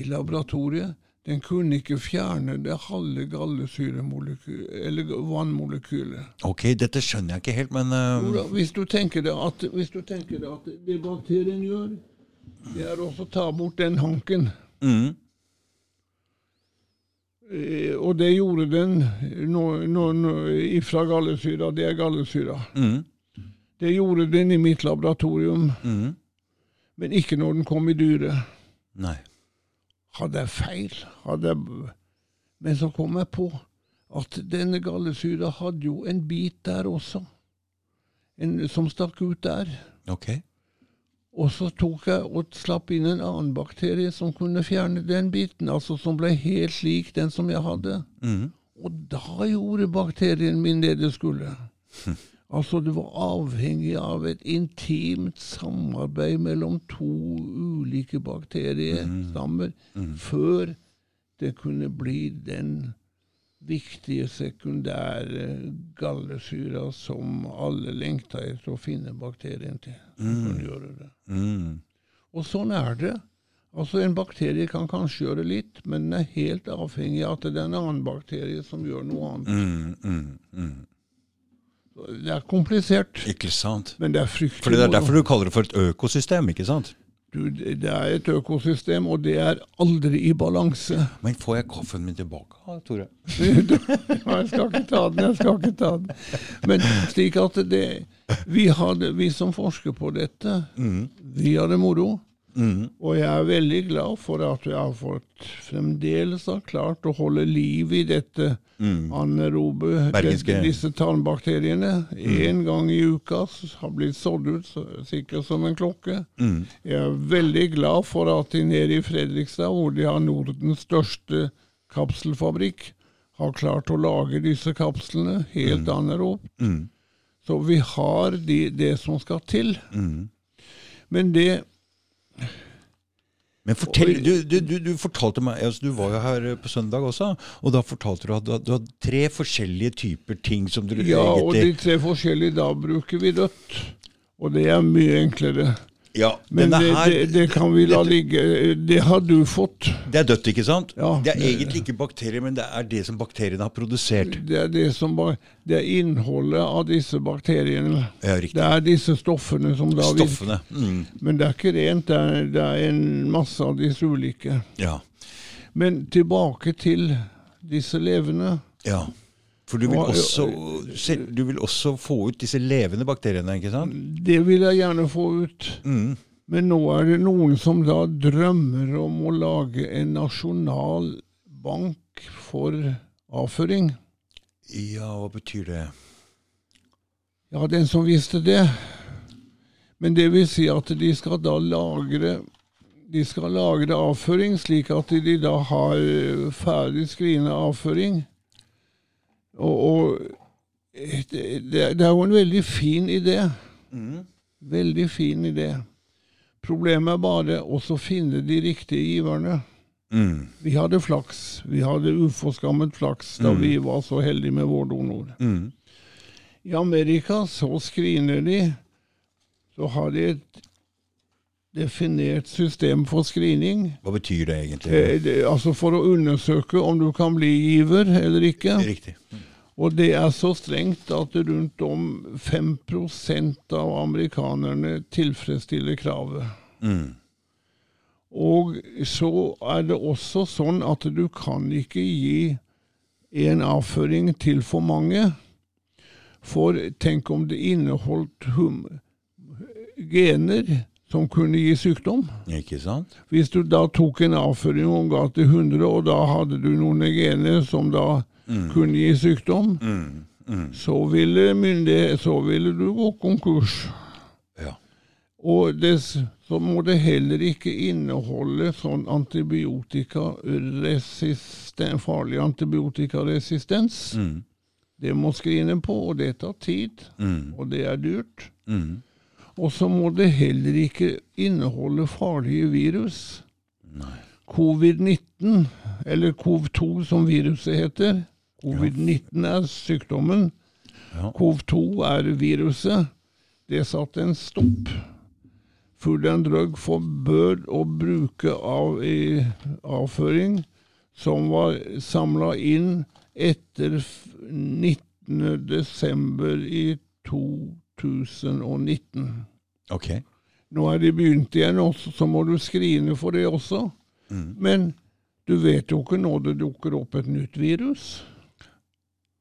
i laboratoriet. Den kunne ikke fjerne det halve gallesyremolekylet, eller vannmolekylet. Ok, dette skjønner jeg ikke helt, men uh, da, Hvis du tenker deg at, hvis du tenker det at det bakterien gjør, det er også å ta bort den hanken. mm. Eh, Og det gjorde den nå, nå, nå, ifra gallesyra. Det er gallesyra. Mm. Det gjorde den i mitt laboratorium, Mm. men ikke når den kom i dyret. Nei. Hadde jeg feil? Hadde jeg... Men så kom jeg på at denne gallesyra hadde jo en bit der også, en, som stakk ut der. Ok. Og så tok jeg og slapp inn en annen bakterie som kunne fjerne den biten, altså som ble helt lik den som jeg hadde. Mm. Og da gjorde bakterien min det det skulle. Altså, det var avhengig av et intimt samarbeid mellom to ulike bakteriestammer før det kunne bli den viktige sekundære gallesyra som alle lengta etter å finne bakterien til. Det. Mm. Og sånn er det. Altså En bakterie kan kanskje gjøre litt, men den er helt avhengig av at det er en annen bakterie som gjør noe annet. Mm. Mm. Mm. Det er komplisert, Ikke sant? men det er fryktelig Fordi Det er derfor du kaller det for et økosystem, ikke sant? Du, det er et økosystem, og det er aldri i balanse. Men får jeg kaffen min tilbake, Tore? Jeg skal ikke ta den, jeg skal ikke ta den. Men slik at det Vi, hadde, vi som forsker på dette, Mm. vi har det moro. Mm. Og jeg er veldig glad for at vi har fått fremdeles har klart å holde liv i dette Mm. anaerobe, Bergenske. disse tarmbakteriene. Én gang i uka har blitt sådd ut, sikkert som en klokke. Mm. Jeg er veldig glad for at de nede i Fredrikstad, hvor de har Nordens største kapselfabrikk, har klart å lage disse kapslene helt anaerobt. Mm. Så vi har de, det som skal til. Mm. Men det Men fortell, du, du, du, fortalte meg, altså du var jo her eh, på søndag også, og da fortalte du at du hadde tre forskjellige typer ting som du Ja, og de tre forskjellige, da bruker vi rødt. Og det er mye enklere. Ja, Men det, her, det, det kan vi la ligge. Det har du fått. det er dødt, ikke sant? Ja, det er egentlig ikke bakterier, men det er det som bakteriene har produsert. Det er, det som, det er innholdet av disse bakteriene. Ja, riktig. Det er disse stoffene som da. Stoffene. Mm. Men det er ikke rent, det er, det er en masse av disse ulike. Ja. Men tilbake til disse levende. ja. For du vil, også, du vil også få ut disse levende bakteriene, ikke sant? Det vil jeg gjerne få ut. Mm. Men nå er det noen som da drømmer om å lage en nasjonal bank for avføring. Ja, hva betyr det? Ja, den som visste det. Men det vil si at de skal da lagre de skal lagre avføring, slik at de da har ferdig skrivende avføring. Og, og det, det det er jo en veldig fin idé. Mm. Veldig fin idé. Problemet er bare også å finne de riktige giverne. Mm. Vi hadde flaks. Vi hadde uforskammet flaks da Mm. vi var så heldige med vår donor. Mm. I Amerika så screener de, så har de et definert system for screening. Hva betyr det egentlig? Eh, det, altså for å undersøke om du kan bli giver eller ikke. Riktig. Og det er så strengt at rundt om 5% av amerikanerne tilfredsstiller kravet. Mm. Og så er det også sånn at du kan ikke gi en avføring til for mange. For tenk om det inneholdt hum gener som kunne gi sykdom. Ikke sant? Hvis du da tok en avføring og ga til 100, og da hadde du noen gener som da Mm. kunne gi sykdom, Mm. Mm. så ville, myndighet, så ville du gå konkurs. Ja. Og dess, så må det heller ikke inneholde sånn farlig antibiotikaresistens. Mm. Det må skrine på, og det tar tid, Mm. og det er dyrt. Mm. Og så må det heller ikke inneholde farlige virus. Covid-19, eller COV2 som viruset heter. Covid-19 er sykdommen. Ja. COV2 er viruset. Det satte en stopp. Food and Drug forbød å bruke av i avføring som var samla inn etter f- 19. desember i 2019. Ok. Nå er de begynt igjen, også, så må du skrine for det også. Mm. Men du vet jo ikke når det dukker opp et nytt virus.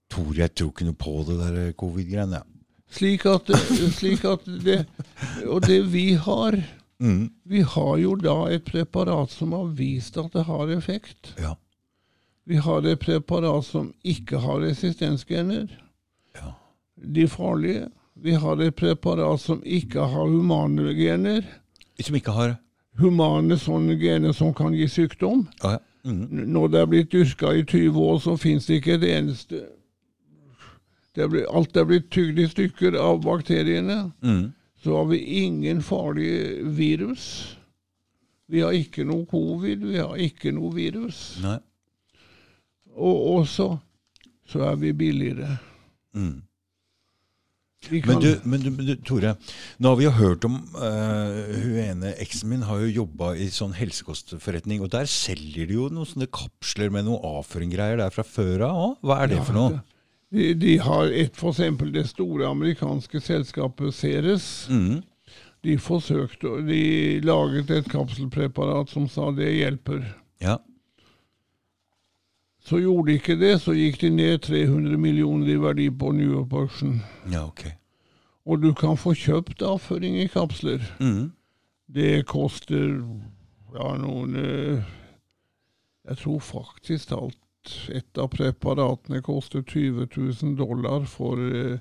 Tor, jeg tror ikke noe på det der covid-greiene. Slik at, slik at det Og det vi har Mm. Vi har jo da et preparat som har vist at det har effekt. Ja. Vi har et preparat som ikke har resistensgener, ja. de farlige. Vi har et preparat som ikke har humane gener. Som ikke har Humane sånne gener som kan gi sykdom. Ja, ja. Mm. -hmm. Når det er blitt dyrka i 20 år, så fins det ikke et eneste det blitt, Alt er blitt tygd i stykker av bakteriene. Mm. Så har vi ingen farlige virus. Vi har ikke noe covid, vi har ikke noe virus. Nei. Og også så er vi billigere. Mm. Men du, men, du, men du, Tore, nå har vi jo hørt om uh, hun ene eksen min har jo jobba i sånn helsekostforretning, og der selger de jo noen sånne kapsler med noe avføringgreier der fra før av òg. Hva er det for noe? de, de har et for eksempel det store amerikanske selskapet Ceres. Mm. De forsøkte, de laget et kapselpreparat som sa det hjelper. Ja. Så gjorde de ikke det, så gikk de ned 300 millioner i verdi på New York Auction. ja, ok. Og du kan få kjøpt avføring i kapsler. Mm. Det koster ja, noen eh, Jeg tror faktisk alt et av preparatene koster 20 000 dollar for eh,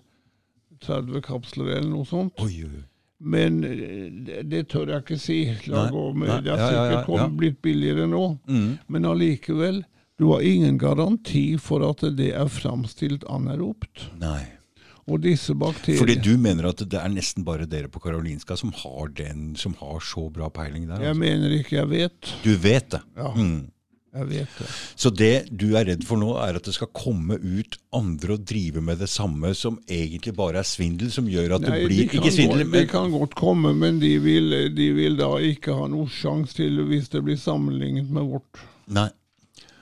30 kapsler eller noe sånt. Oi, oi. Men eh, det, det tør jeg ikke si. La Nei, gå med. Det har ja, ja, sikkert ja, ja. blitt billigere nå. Mm. Men allikevel, du har ingen garanti for at det er framstilt anaeropt. Nei. Og disse bakteriene Fordi du mener at det er nesten bare dere på Karolinska som har den, som har så bra peiling der? Jeg Altså. mener ikke jeg vet. Du vet det? Ja. Mm. Jeg vet det. Så det du er redd for nå, er at det skal komme ut andre og drive med det samme, som egentlig bare er svindel, som gjør at Nei, det blir de Ikke svindel, godt, men kan godt komme, men de vil, de vil da ikke ha noe sjanse til hvis det blir sammenlignet med vårt. nei,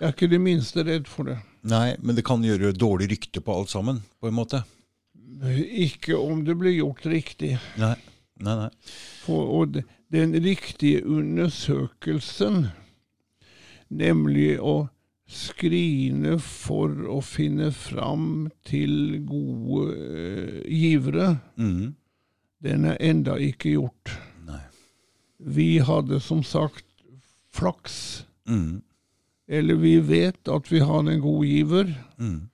Jeg er ikke det minste redd for det. nei, men det kan gjøre dårlig rykte på alt sammen, på en måte. Ikke om det blir gjort riktig. Nei, nei, nei. For, og de- den riktige undersøkelsen, nemlig å skrine for å finne fram til gode eh, givere, mm. den er enda ikke gjort. Nei. Vi hadde som sagt flaks. Mhm. Eller vi vet at vi har en god giver. Mm.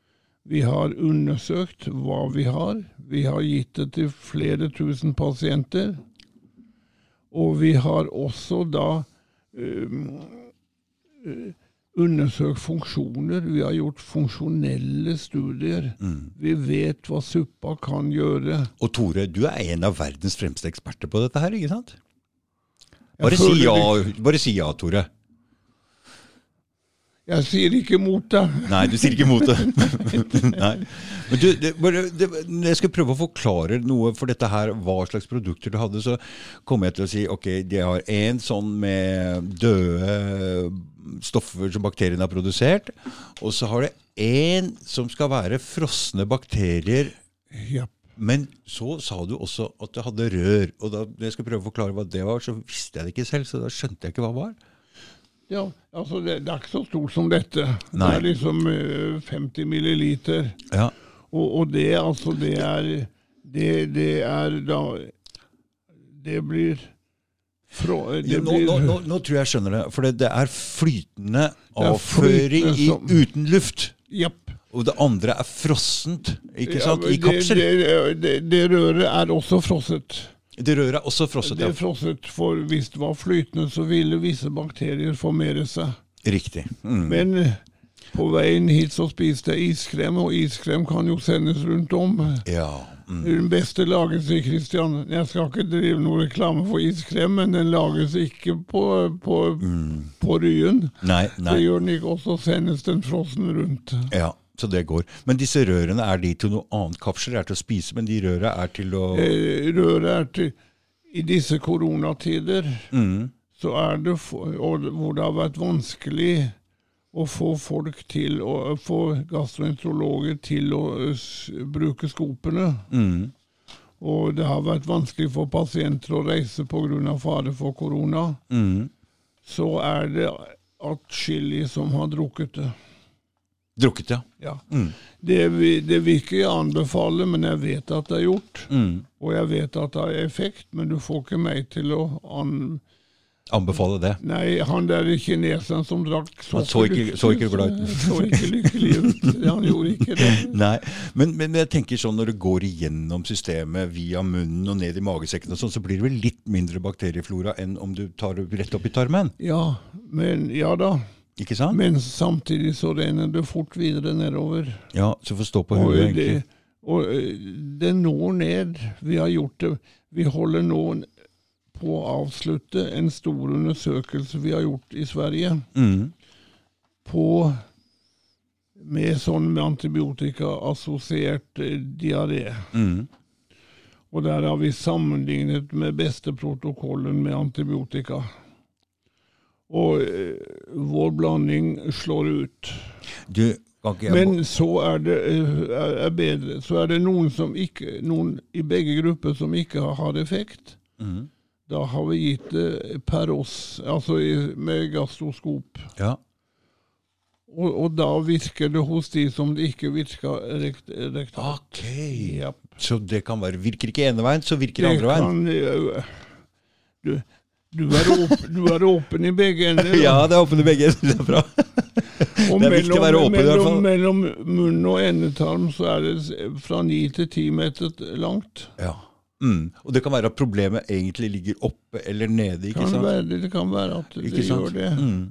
Vi har undersøkt hva vi har. Vi har gitt det til flere tusen pasienter. Og vi har også da um, undersøkt funksjoner. Vi har gjort funksjonelle studier. Mm. Vi vet hva suppa kan gjøre. Og Tore, du er en av verdens fremste eksperter på dette her, ikke sant? Bare si ja, bare si ja, Tore. Jeg sier ikke mot det. Nei, du sier ikke imot det. Men du, det, det, jeg skal prøve å forklare noe for dette her, hva slags produkter du hadde, så kommer jeg til å si ok, de har en sånn med døde stoffer som bakteriene har produsert, og så har det en som skal være frosne bakterier. Ja. Men så sa du også at det hadde rør, og da jeg skal prøve å forklare hva det var, så visste jeg det ikke selv, så da skjønte jeg ikke hva det var. Ja, altså det, det er ikke så stort som dette. Det er liksom eh, 50 milliliter. Ja, Og, og det altså, det er Det, det er da Det blir fra, det Ja, nå, blir, nå, nå, nå tror jeg jeg skjønner det. For det, det er flytende avføring som- uten luft. Yep. Og det andre er frossent, ikke sant? I kapsel. Det, det, det, det røret er også frosset. Det røret er også frosset. Det er frosset, for hvis det var flytende, så ville visse bakterier formere seg. Riktig. Mm. Men eh, på veien hit så spiste jeg iskrem, og iskrem kan jo sendes rundt om. Ja. Mm. Den beste lages i Kristian. Jeg skal ikke drive noe reklame for iskrem, men den lages ikke på, på, på Ryen. Nei, nei. Det gjør den ikke, og så sendes den frossen rundt. Ja, så det går. Men disse rørene, er de til noe annet? Kapsler er til å spise, men de røra er til å Eh, Røret er til I disse koronatider mm. så er det og hvor det har vært vanskelig å få folk til å få gastroenterologer til å eh, bruke skopene. Mm. Og det har vært vanskelig for pasienter å reise pga. fare for korona. Mm. Så er det atskillige som har drukket det. Drukket, ja. Ja. Mm. Det, det vil ikke jeg anbefale, men jeg vet at det er gjort. Mm. Og jeg vet at det har effekt, men du får ikke meg til å an... Anbefale det. Nei, han der kineseren som drakk Han så ikke- så ikke glad ut. Så ikke lykkelig ut. Han gjorde ikke det. Nei, men, men jeg tenker sånn når det går igjennom systemet via munnen og ned i magesekken, og sånn, så blir det vel litt mindre bakterieflora enn om du tar det rett opp i tarmen? Ja, men ja da. Ikke sant? Men samtidig så renner det fort videre nedover. Ja, så får stå på hodet, egentlig. og det når ned. Vi har gjort det. Vi holder nå på å avslutte en stor undersøkelse vi har gjort i Sverige Mm. på med sånn med antibiotika-assosiert diaré. Mm. Og der har vi sammenlignet med beste protokollen med antibiotika. Og eh, vår blanding slår ut. Du, Men så er det eh, er, bedre. Så er det noen som ikke Noen i begge grupper som ikke har, har effekt. Mm. Da har vi gitt det per oss, altså i, med gastroskop. Ja. Og, og da virker det hos de som det ikke virker rekt, rekt. Ok. Yep. Så det kan være Virker ikke ene veien, så virker det Det andre veien? kan, eh, du, du, er åpen, du er åpen i begge ender. da. Ja, det er åpen i begge. Det er bra. Og det er viktig å være åpen i hvert fall. mellom munn og endetarm så er det fra ni til ti meter langt. Ja. Mm. Og det kan være at problemet egentlig ligger oppe eller nede, ikke Kan sant? være, det kan være at det gjør det. Mm.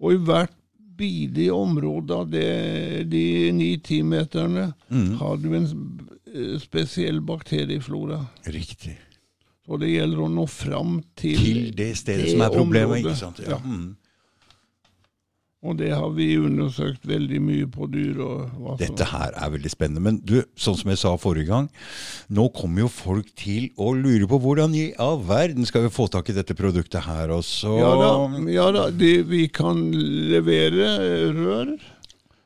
Og i hvert bidige område av det, de ni-ti meterne Mm. har du en eh, spesiell bakterieflora. Riktig. Og det gjelder å nå fram til Til det stedet det som er problemet, området. ikke sant? Ja. Mm. Og det har vi undersøkt veldig mye på dyr. Dette her er veldig spennende. Men du, sånn som jeg sa forrige gang, nå kommer jo folk til å lure på hvordan i all verden skal vi få tak i dette produktet her også. Ja da, ja da det, vi kan levere rør.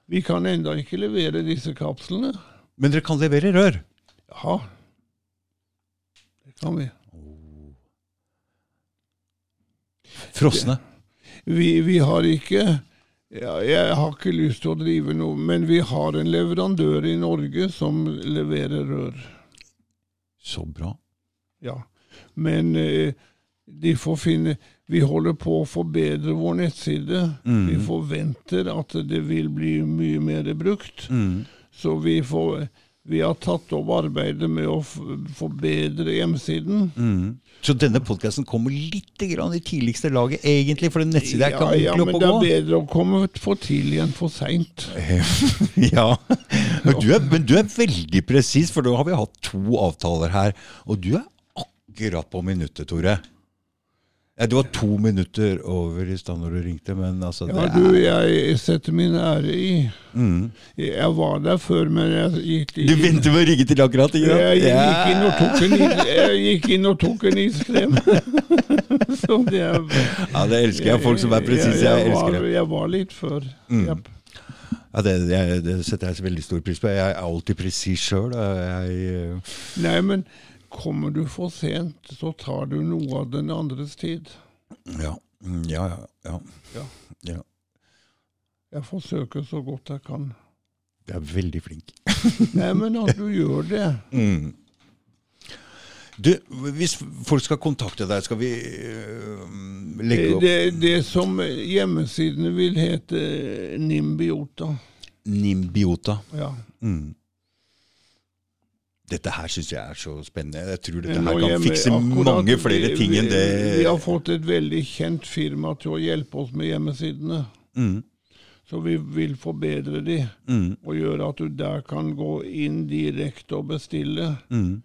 Vi kan enda ikke levere disse kapslene. Men dere kan levere rør? Ja, det kan vi. Frosne? Vi, vi har ikke ja, Jeg har ikke lyst til å drive noe, men vi har en leverandør i Norge som leverer rør. Så bra. Ja. Men eh, de får finne Vi holder på å forbedre vår nettside. Mm. Vi forventer at det vil bli mye mer brukt. Mm. Så vi, får, vi har tatt opp arbeidet med å forbedre hjemmesiden. Mm. Så denne podkasten kommer litt grann i tidligste laget, egentlig, for den nettsida er ikke ja, ordentlig men det er bedre å komme for tidlig enn for seint. ja. Men du, er, men du er veldig presis, for nå har vi hatt to avtaler her. Og du er akkurat på minuttet, Tore. Ja, det var to minutter over i stad når du ringte, men altså Ja, du, jeg setter min ære i. mm. Jeg var der før, men jeg gikk inn Du ventet med å ringe til akkurat, ikke sant? Jeg gikk inn og tok en, is- jeg gikk inn og tok en iskrem. Det er Ja, det elsker jeg. Folk som er presise. Jeg elsker det. Jeg var litt før. Mm. Yep. Ja, det, det, det setter jeg veldig stor pris på. Jeg er alltid presis sjøl. Jeg Nei, men kommer du for sent, så tar du noe av den andres tid. Ja. Ja, ja. ja. Ja. ja. Jeg forsøker så godt jeg kan. Du er veldig flink. Nei, men at du gjør det. Mm. Du, hvis folk skal kontakte deg, skal vi øh, legge opp Det, det som hjemmesidene vil hete Nimbiota. Nimbiota? Ja. Mm. Dette her syns jeg er så spennende. Jeg tror dette her kan fikse mange flere ting enn det Vi, har fått et veldig kjent firma til å hjelpe oss med hjemmesidene. mm. Så vi vil forbedre de, Mm. og gjøre at du der kan gå inn direkte og bestille. Mm.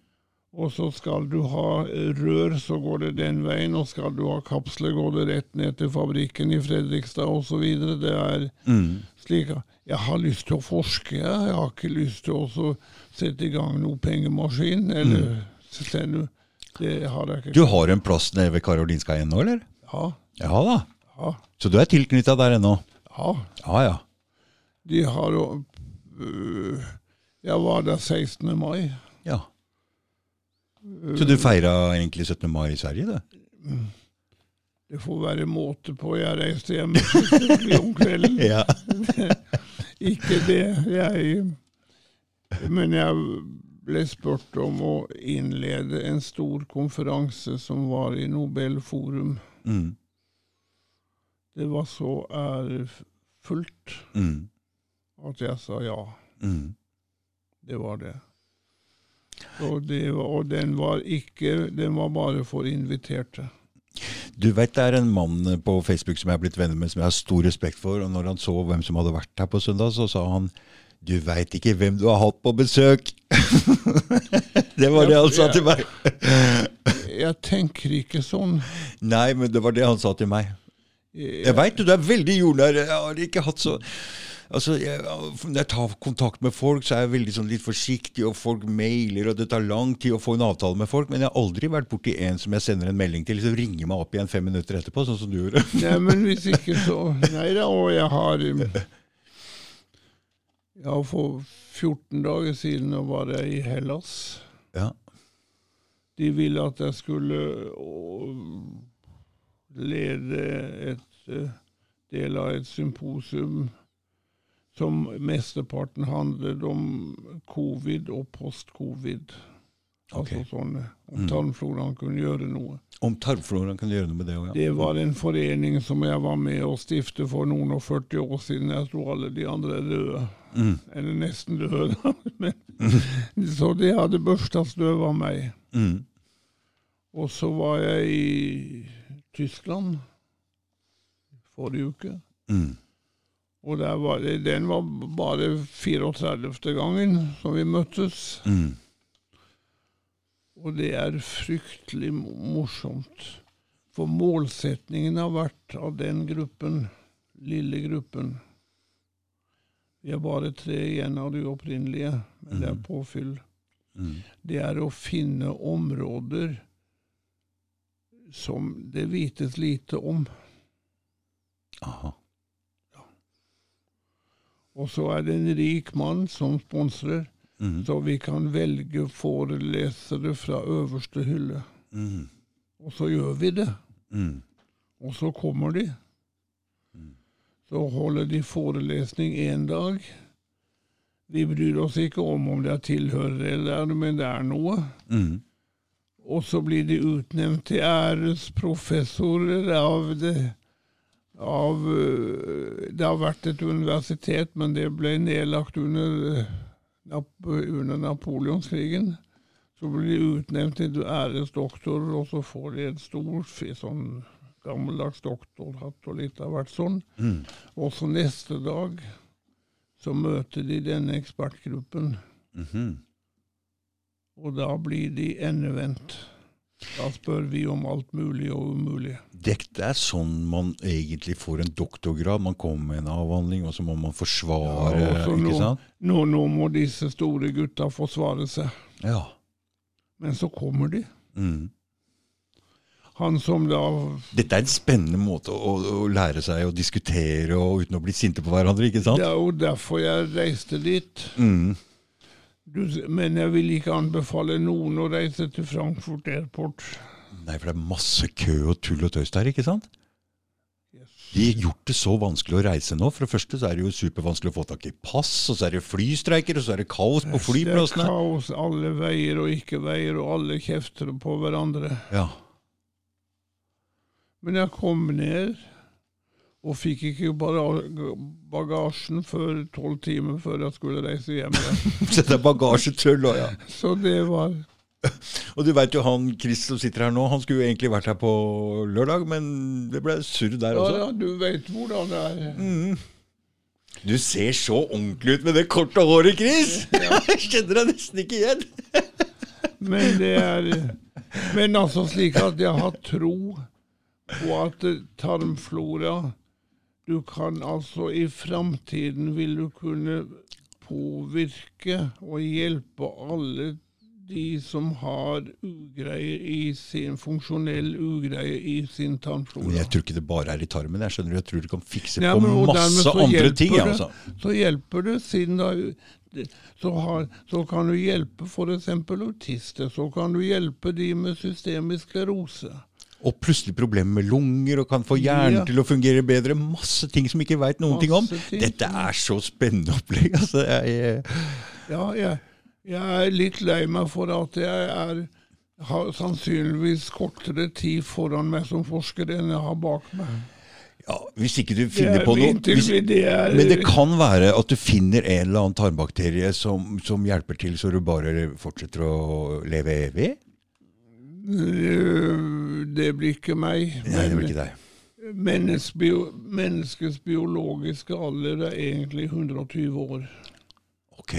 Og så skal du ha rør, så går det den veien. Og skal du ha kapsler, går det rett ned til fabrikken i Fredrikstad osv. Det er Mm. slik jeg har lyst til å forske, jeg. Har ikke lyst til å sette i gang noe pengemaskin. Eller sende Det har jeg ikke. Du har en plass nede ved Karolinska ennå, eller? Ja, Ja da. ja, Så du er tilknytta der ennå? ja. Ja ja. De har jo øh, Jeg var der 16. mai. ja. Så du feira egentlig 17. mai i Sverige, du? Det får være måte på. Jeg reiste hjem om kvelden. Ja. Ikke det. Jeg Men jeg ble spurt om å innlede en stor konferanse som var i Nobelforum. Mm. Det var så ærefullt Mm. at jeg sa ja. Mm. Det var det. Og, det var, og den var ikke Den var bare for inviterte. Du vet det er en mann på Facebook som jeg er blitt venner med, som jeg har stor respekt for. og Når han så hvem som hadde vært her på søndag, så sa han du veit ikke hvem du har hatt på besøk. det var det han sa til meg. Jeg tenker ikke sånn. Nei, men det var det han sa til meg. Jeg, Jeg veit du, du er veldig jordnær. Jeg har ikke hatt så Altså, jeg, Når jeg tar kontakt med folk, så er jeg veldig sånn litt forsiktig, og folk mailer, og det tar lang tid å få en avtale med folk. Men jeg har aldri vært borti en som jeg sender en melding til, som ringer meg opp igjen fem minutter etterpå, sånn som du gjorde. Nei, men hvis ikke så Nei da, og jeg har Har for 14 dager siden var jeg i Hellas. Ja. De ville at jeg skulle lede et eh, del av et symposium som mesteparten handlet om covid og post-covid. Altså Ok. sånn om Mm. tarmfloraen kunne gjøre noe. Om tarmfloraen kan gjøre noe med det òg, ja. Det var en forening som jeg var med å stifte for noen og 40 år siden. Jeg tror alle de andre er døde. Mm. Eller nesten døde. Men, så de hadde børsta støv av meg. Mm. Og så var jeg i Tyskland forrige uke. Mm. Og var det, den var bare 34. gangen som vi møttes. Mm. Og det er fryktelig morsomt. For målsetningen har vært av den gruppen lille gruppen. Vi er bare tre igjen av de opprinnelige, men det er påfyll. Mm. Det er å finne områder som det vites lite om. Aha. Og så er det en rik mann som sponsrer, Mm. så vi kan velge forelesere fra øverste hylle. Mm. Og så gjør vi det. Mm. Og så kommer de. Så holder de forelesning én dag. Vi bryr oss ikke om om det er tilhørere eller men det er noe. Mm. Og så blir de utnevnt til æresprofessorer av det av øh, Det har vært et universitet, men det ble nedlagt under, øh, under napoleonskrigen. Så blir de utnevnt til æresdoktorer, og så får de en stor sånn gammeldags doktorhatt og litt av hvert sånn. Mm. Og så neste dag så møter de denne ekspertgruppen, Mhm. og da blir de endevendt. Da spør vi om alt mulig og umulig. Dette er sånn man egentlig får en doktorgrad. Man kommer med en avhandling, og så må man forsvare, Ja, ikke nå- sant? Nå, nå må disse store gutta forsvare seg. Ja. Men så kommer de. Mm. Han som da Dette er en spennende måte å, å lære seg å diskutere og uten å bli sinte på hverandre, ikke sant? Det er jo derfor jeg reiste dit. Mm. Du, men jeg vil ikke anbefale noen å reise til Frankfurt Airport. Nei, for det er masse kø og tull og tøys der, ikke sant? De har gjort det så vanskelig å reise nå. For det første så er det jo supervanskelig å få tak i pass, og så er det flystreiker, og så er det kaos på flyplassene. Det er kaos alle veier og ikke-veier, og alle kjefter på hverandre. Ja. Men jeg kom ned, og fikk ikke bagasjen før tolv timer før jeg skulle reise hjem. igjen. Så det er bagasjetull òg, ja. Så det var Og du veit jo han Chris som sitter her nå, han skulle jo egentlig vært her på lørdag, men det ble surr der Ja, også. ja, du vet hvordan det er. Mm. Du ser så ordentlig ut med det korte håret, Chris! Jeg kjenner deg nesten ikke igjen. Men det er Men altså slik at jeg har tro på at eh, tarmflora Du kan altså i framtiden vil du kunne påvirke og hjelpe alle de som har ugreier i sin funksjonell ugreie i sin tarmflora. Men jeg tror ikke det bare er i tarmen. Jeg skjønner, jeg tror du kan fikse Ja, på men, på masse andre ting. det. Altså. Så hjelper det, siden da så, har, så kan du hjelpe f.eks. autister. Så kan du hjelpe de med systemisk sklerose. Og plutselig problemer med lunger, og kan få hjernen Ja. til å fungere bedre. Masse ting som ikke veit noen ting om. Ting Dette er så spennende opplegg. Altså, jeg, Ja, jeg, jeg er litt lei meg for at jeg er har sannsynligvis kortere tid foran meg som forsker enn jeg har bak meg. ja, hvis ikke du finner er på noe hvis, Men det kan være at du finner en eller annen tarmbakterie som, som hjelper til, så du bare fortsetter å leve evig? Øh, Det blir ikke meg. Nei, det blir ikke deg. Menneskes, bio, menneskets biologiske alder er egentlig 120 år. Ok.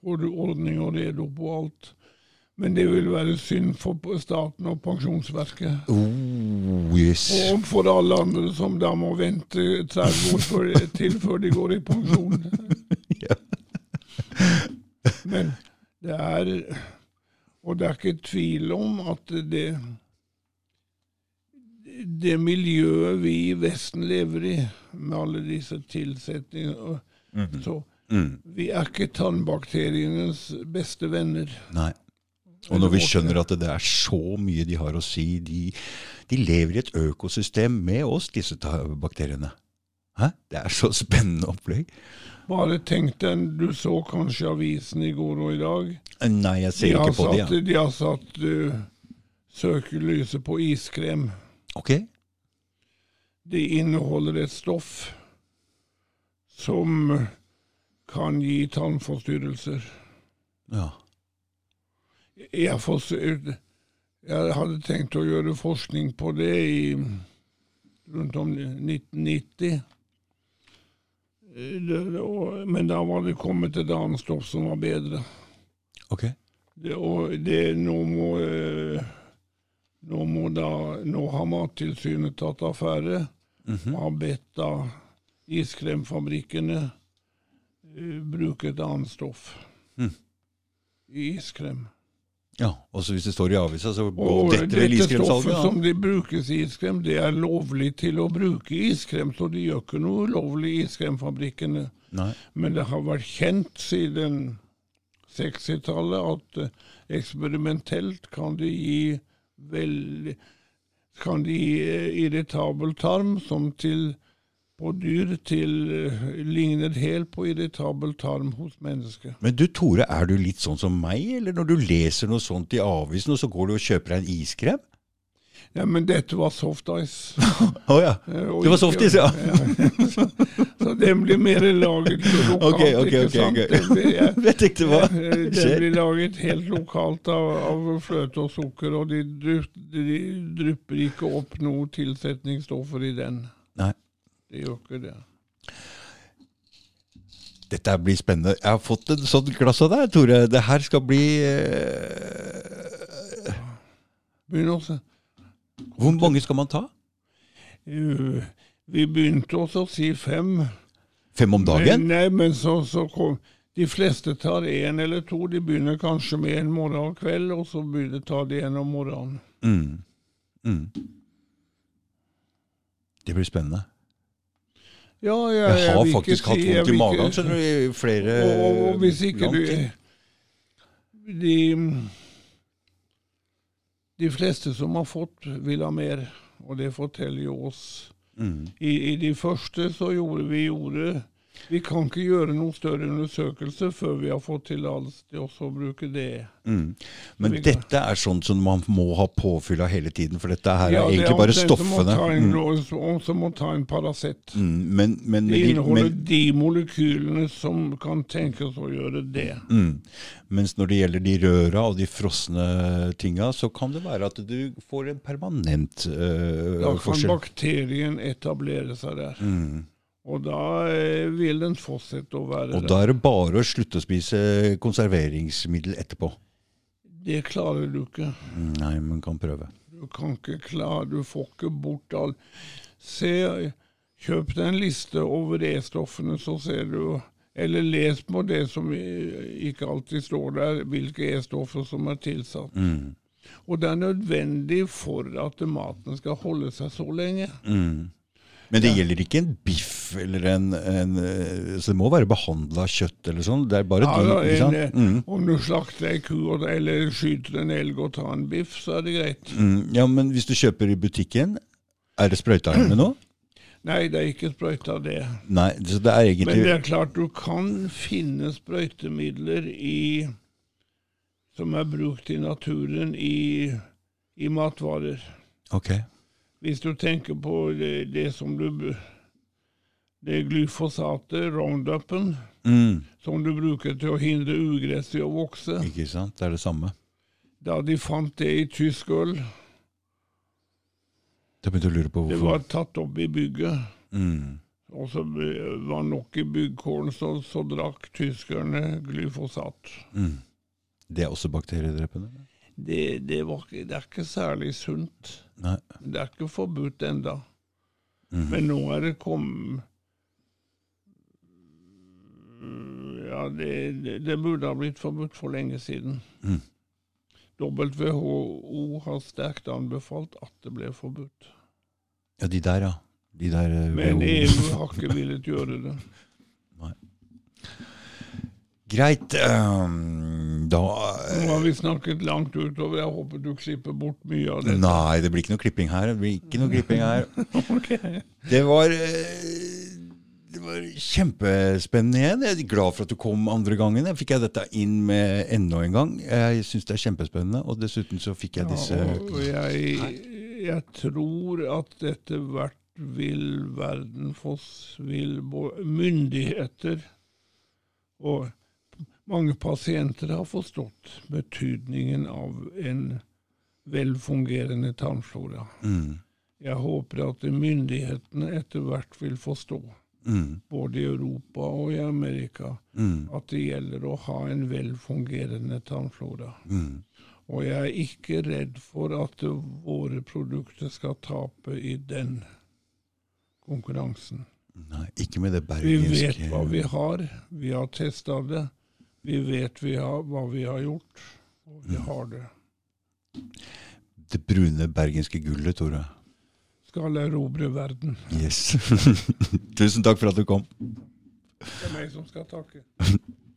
Får du ordning og redo på alt. Men det vil være synd for staten og Pensjonsverket. Oh, yes. Og for alle andre som da må vente 30 år før, til før de går i pensjon. Men det er Og det er ikke tvil om at det det miljøet vi i Vesten lever i, med alle disse tilsetningene Mhm. så Mm. Vi er ikke tannbakterienes beste venner. Nei. Og når vi skjønner at det er så mye de har å si De, de lever i et økosystem med oss, disse bakteriene. Hæ? Det er så spennende opplegg. Bare tenk deg, du så kanskje avisen i går og i dag. Nei, jeg ser ikke på det. Ja. de har satt uh, søkelyset på iskrem. Ok. Det inneholder et stoff som kan gi tannforstyrrelser. Ja. Jeg, jeg hadde tenkt å gjøre forskning på det i rundt om 1990. Det- og- Men da var det kommet et annet stoff som var bedre. Ok. Det, og det, nå, må, eh, nå må da Nå har Mattilsynet tatt affære, og har bedt da iskremfabrikkene uh, bruke et annet stoff Mm. iskrem. Ja, også hvis det står i avisa, så Og detter vel stoffet iskremsalget? Ja. som de brukes i iskrem, det er lovlig til å bruke iskrem, så de gjør ikke noe ulovlig i iskremfabrikkene. Nei. Men det har vært kjent siden 60-tallet at eh, eksperimentelt kan det gi veldig kan de gi eh, irritabel tarm, som til på dyr til lignet ligner helt på irritabel tarm hos mennesker. Men du Tore, er du litt sånn som meg, eller når du leser noe sånt i avisen, og så går du og kjøper deg en iskrem? Ja, men dette var soft ice. Å ja. Eh, og Det var ikke- softis, ja. så, så den blir mer laget lokalt, okay, okay, ikke sant? Okay, Den blir- jeg- Jeg tenkte hva Eh, Den blir laget helt lokalt av, av fløte og sukker, og de drypper ikke opp noe tilsetningsstoffer i den. Nei. De gjør ikke det. Dette blir spennende. Jeg har fått en sånn glass av deg, Tore. Det her skal bli eh. Hvor mange skal man ta? Vi begynte også å si fem. Fem om dagen? Men, nei, men så, så kom De fleste tar én eller to. De begynner kanskje med en morgen og kveld, og så begynner tar de en om morgenen. Mm. Mm. Det blir spennende. Ja, jeg, Jeg har faktisk hatt vondt i magen skjønner du, i flere Og, og hvis ikke du de, de fleste som har fått, vil ha mer, og det forteller jo oss. Mm. I, I de første så gjorde vi gjorde Vi kan ikke gjøre noen større undersøkelse før vi har fått tillatelse til også å bruke det. Mm. Men dette er sånn som man må ha påfyll av hele tiden, for dette her Ja, er det egentlig bare omtrent stoffene. Ja, Mm. og som må ta en Paracet. Mm. Men, men, Det inneholder men, de molekylene som kan tenkes å gjøre det. mm. Mens når det gjelder de røra og de frosne tinga, så kan det være at du får en permanent øh, Da kan bakterien etablere seg der. Mm. Og da eh, vil den fortsette å være Og da er det bare å slutte å spise konserveringsmiddel etterpå. Det klarer du ikke. Nei, men kan prøve. Du kan ikke klare Du får ikke bort alt. Se, kjøp deg en liste over E-stoffene, så ser du Eller les på det som ikke alltid står der, hvilke E-stoffer som er tilsatt. Mm. Og det er nødvendig for at maten skal holde seg så lenge. Mm. Men det gjelder ikke en biff eller en, en øh, Så det må være behandla kjøtt eller sånn. Det er bare Ja, dyr, en, sant? eh, Mm. Om du slakter ei ku eller skyter en elg og tar en biff, så er det greit. Mm. Ja, men hvis du kjøper i butikken, er det sprøyta med noe? Nei, det er ikke sprøyta, det. Nei, så det er Men det er klart du kan finne sprøytemidler i, som er brukt i naturen i, i matvarer. Ok. Hvis du tenker på det, det som du Det glyfosatet, roundupen, Mm. som du bruker til å hindre ugress i å vokse. Ikke sant? Det er det samme. Da de fant det i tysk øl, det var tatt opp i bygget. Mm. Og så var nok i byggkålen, så, så drakk tyskerne glyfosat. Mm. Det er også bakteriedrepende? Det, det, var, det er ikke særlig sunt. Nei. Det er ikke forbudt enda. -hmm. Men nå er det kommet Ja, det, det, burde ha blitt forbudt for lenge siden. Mm. WHO har sterkt anbefalt at det ble forbudt. Ja, de der, ja. De der eh, Men. EU har ikke villet gjøre det. Greit. Um, da eh, Nå har vi snakket langt utover. Jeg håper du klipper bort mye av det. Nei, det blir ikke noe klipping her. Det blir ikke noe klipping her. Det var eh, det var kjempespennende igjen. Jeg er glad for at du kom andre gangen. Jeg fikk jeg dette inn med enda en gang. Jeg syns det er kjempespennende, og dessuten så fikk jeg disse Ja, og jeg, jeg tror at etter hvert vil verden få vil myndigheter og mange pasienter har forstått betydningen av en velfungerende tarmflora. mm, Jeg håper at myndighetene etter hvert vil forstå, mm, både i Europa og i Amerika, mm, at det gjelder å ha en velfungerende tarmflora. mm. Og jeg er ikke redd for at våre produkter skal tape i den konkurransen. Nei, ikke med det Vi vet hva vi har. Vi har testa det. Vi vet vi har, hva vi har gjort, og vi har det. Det brune bergenske gullet, Tore. Skal erobre verden. Yes. Tusen takk for at du kom. Det er meg som skal takke.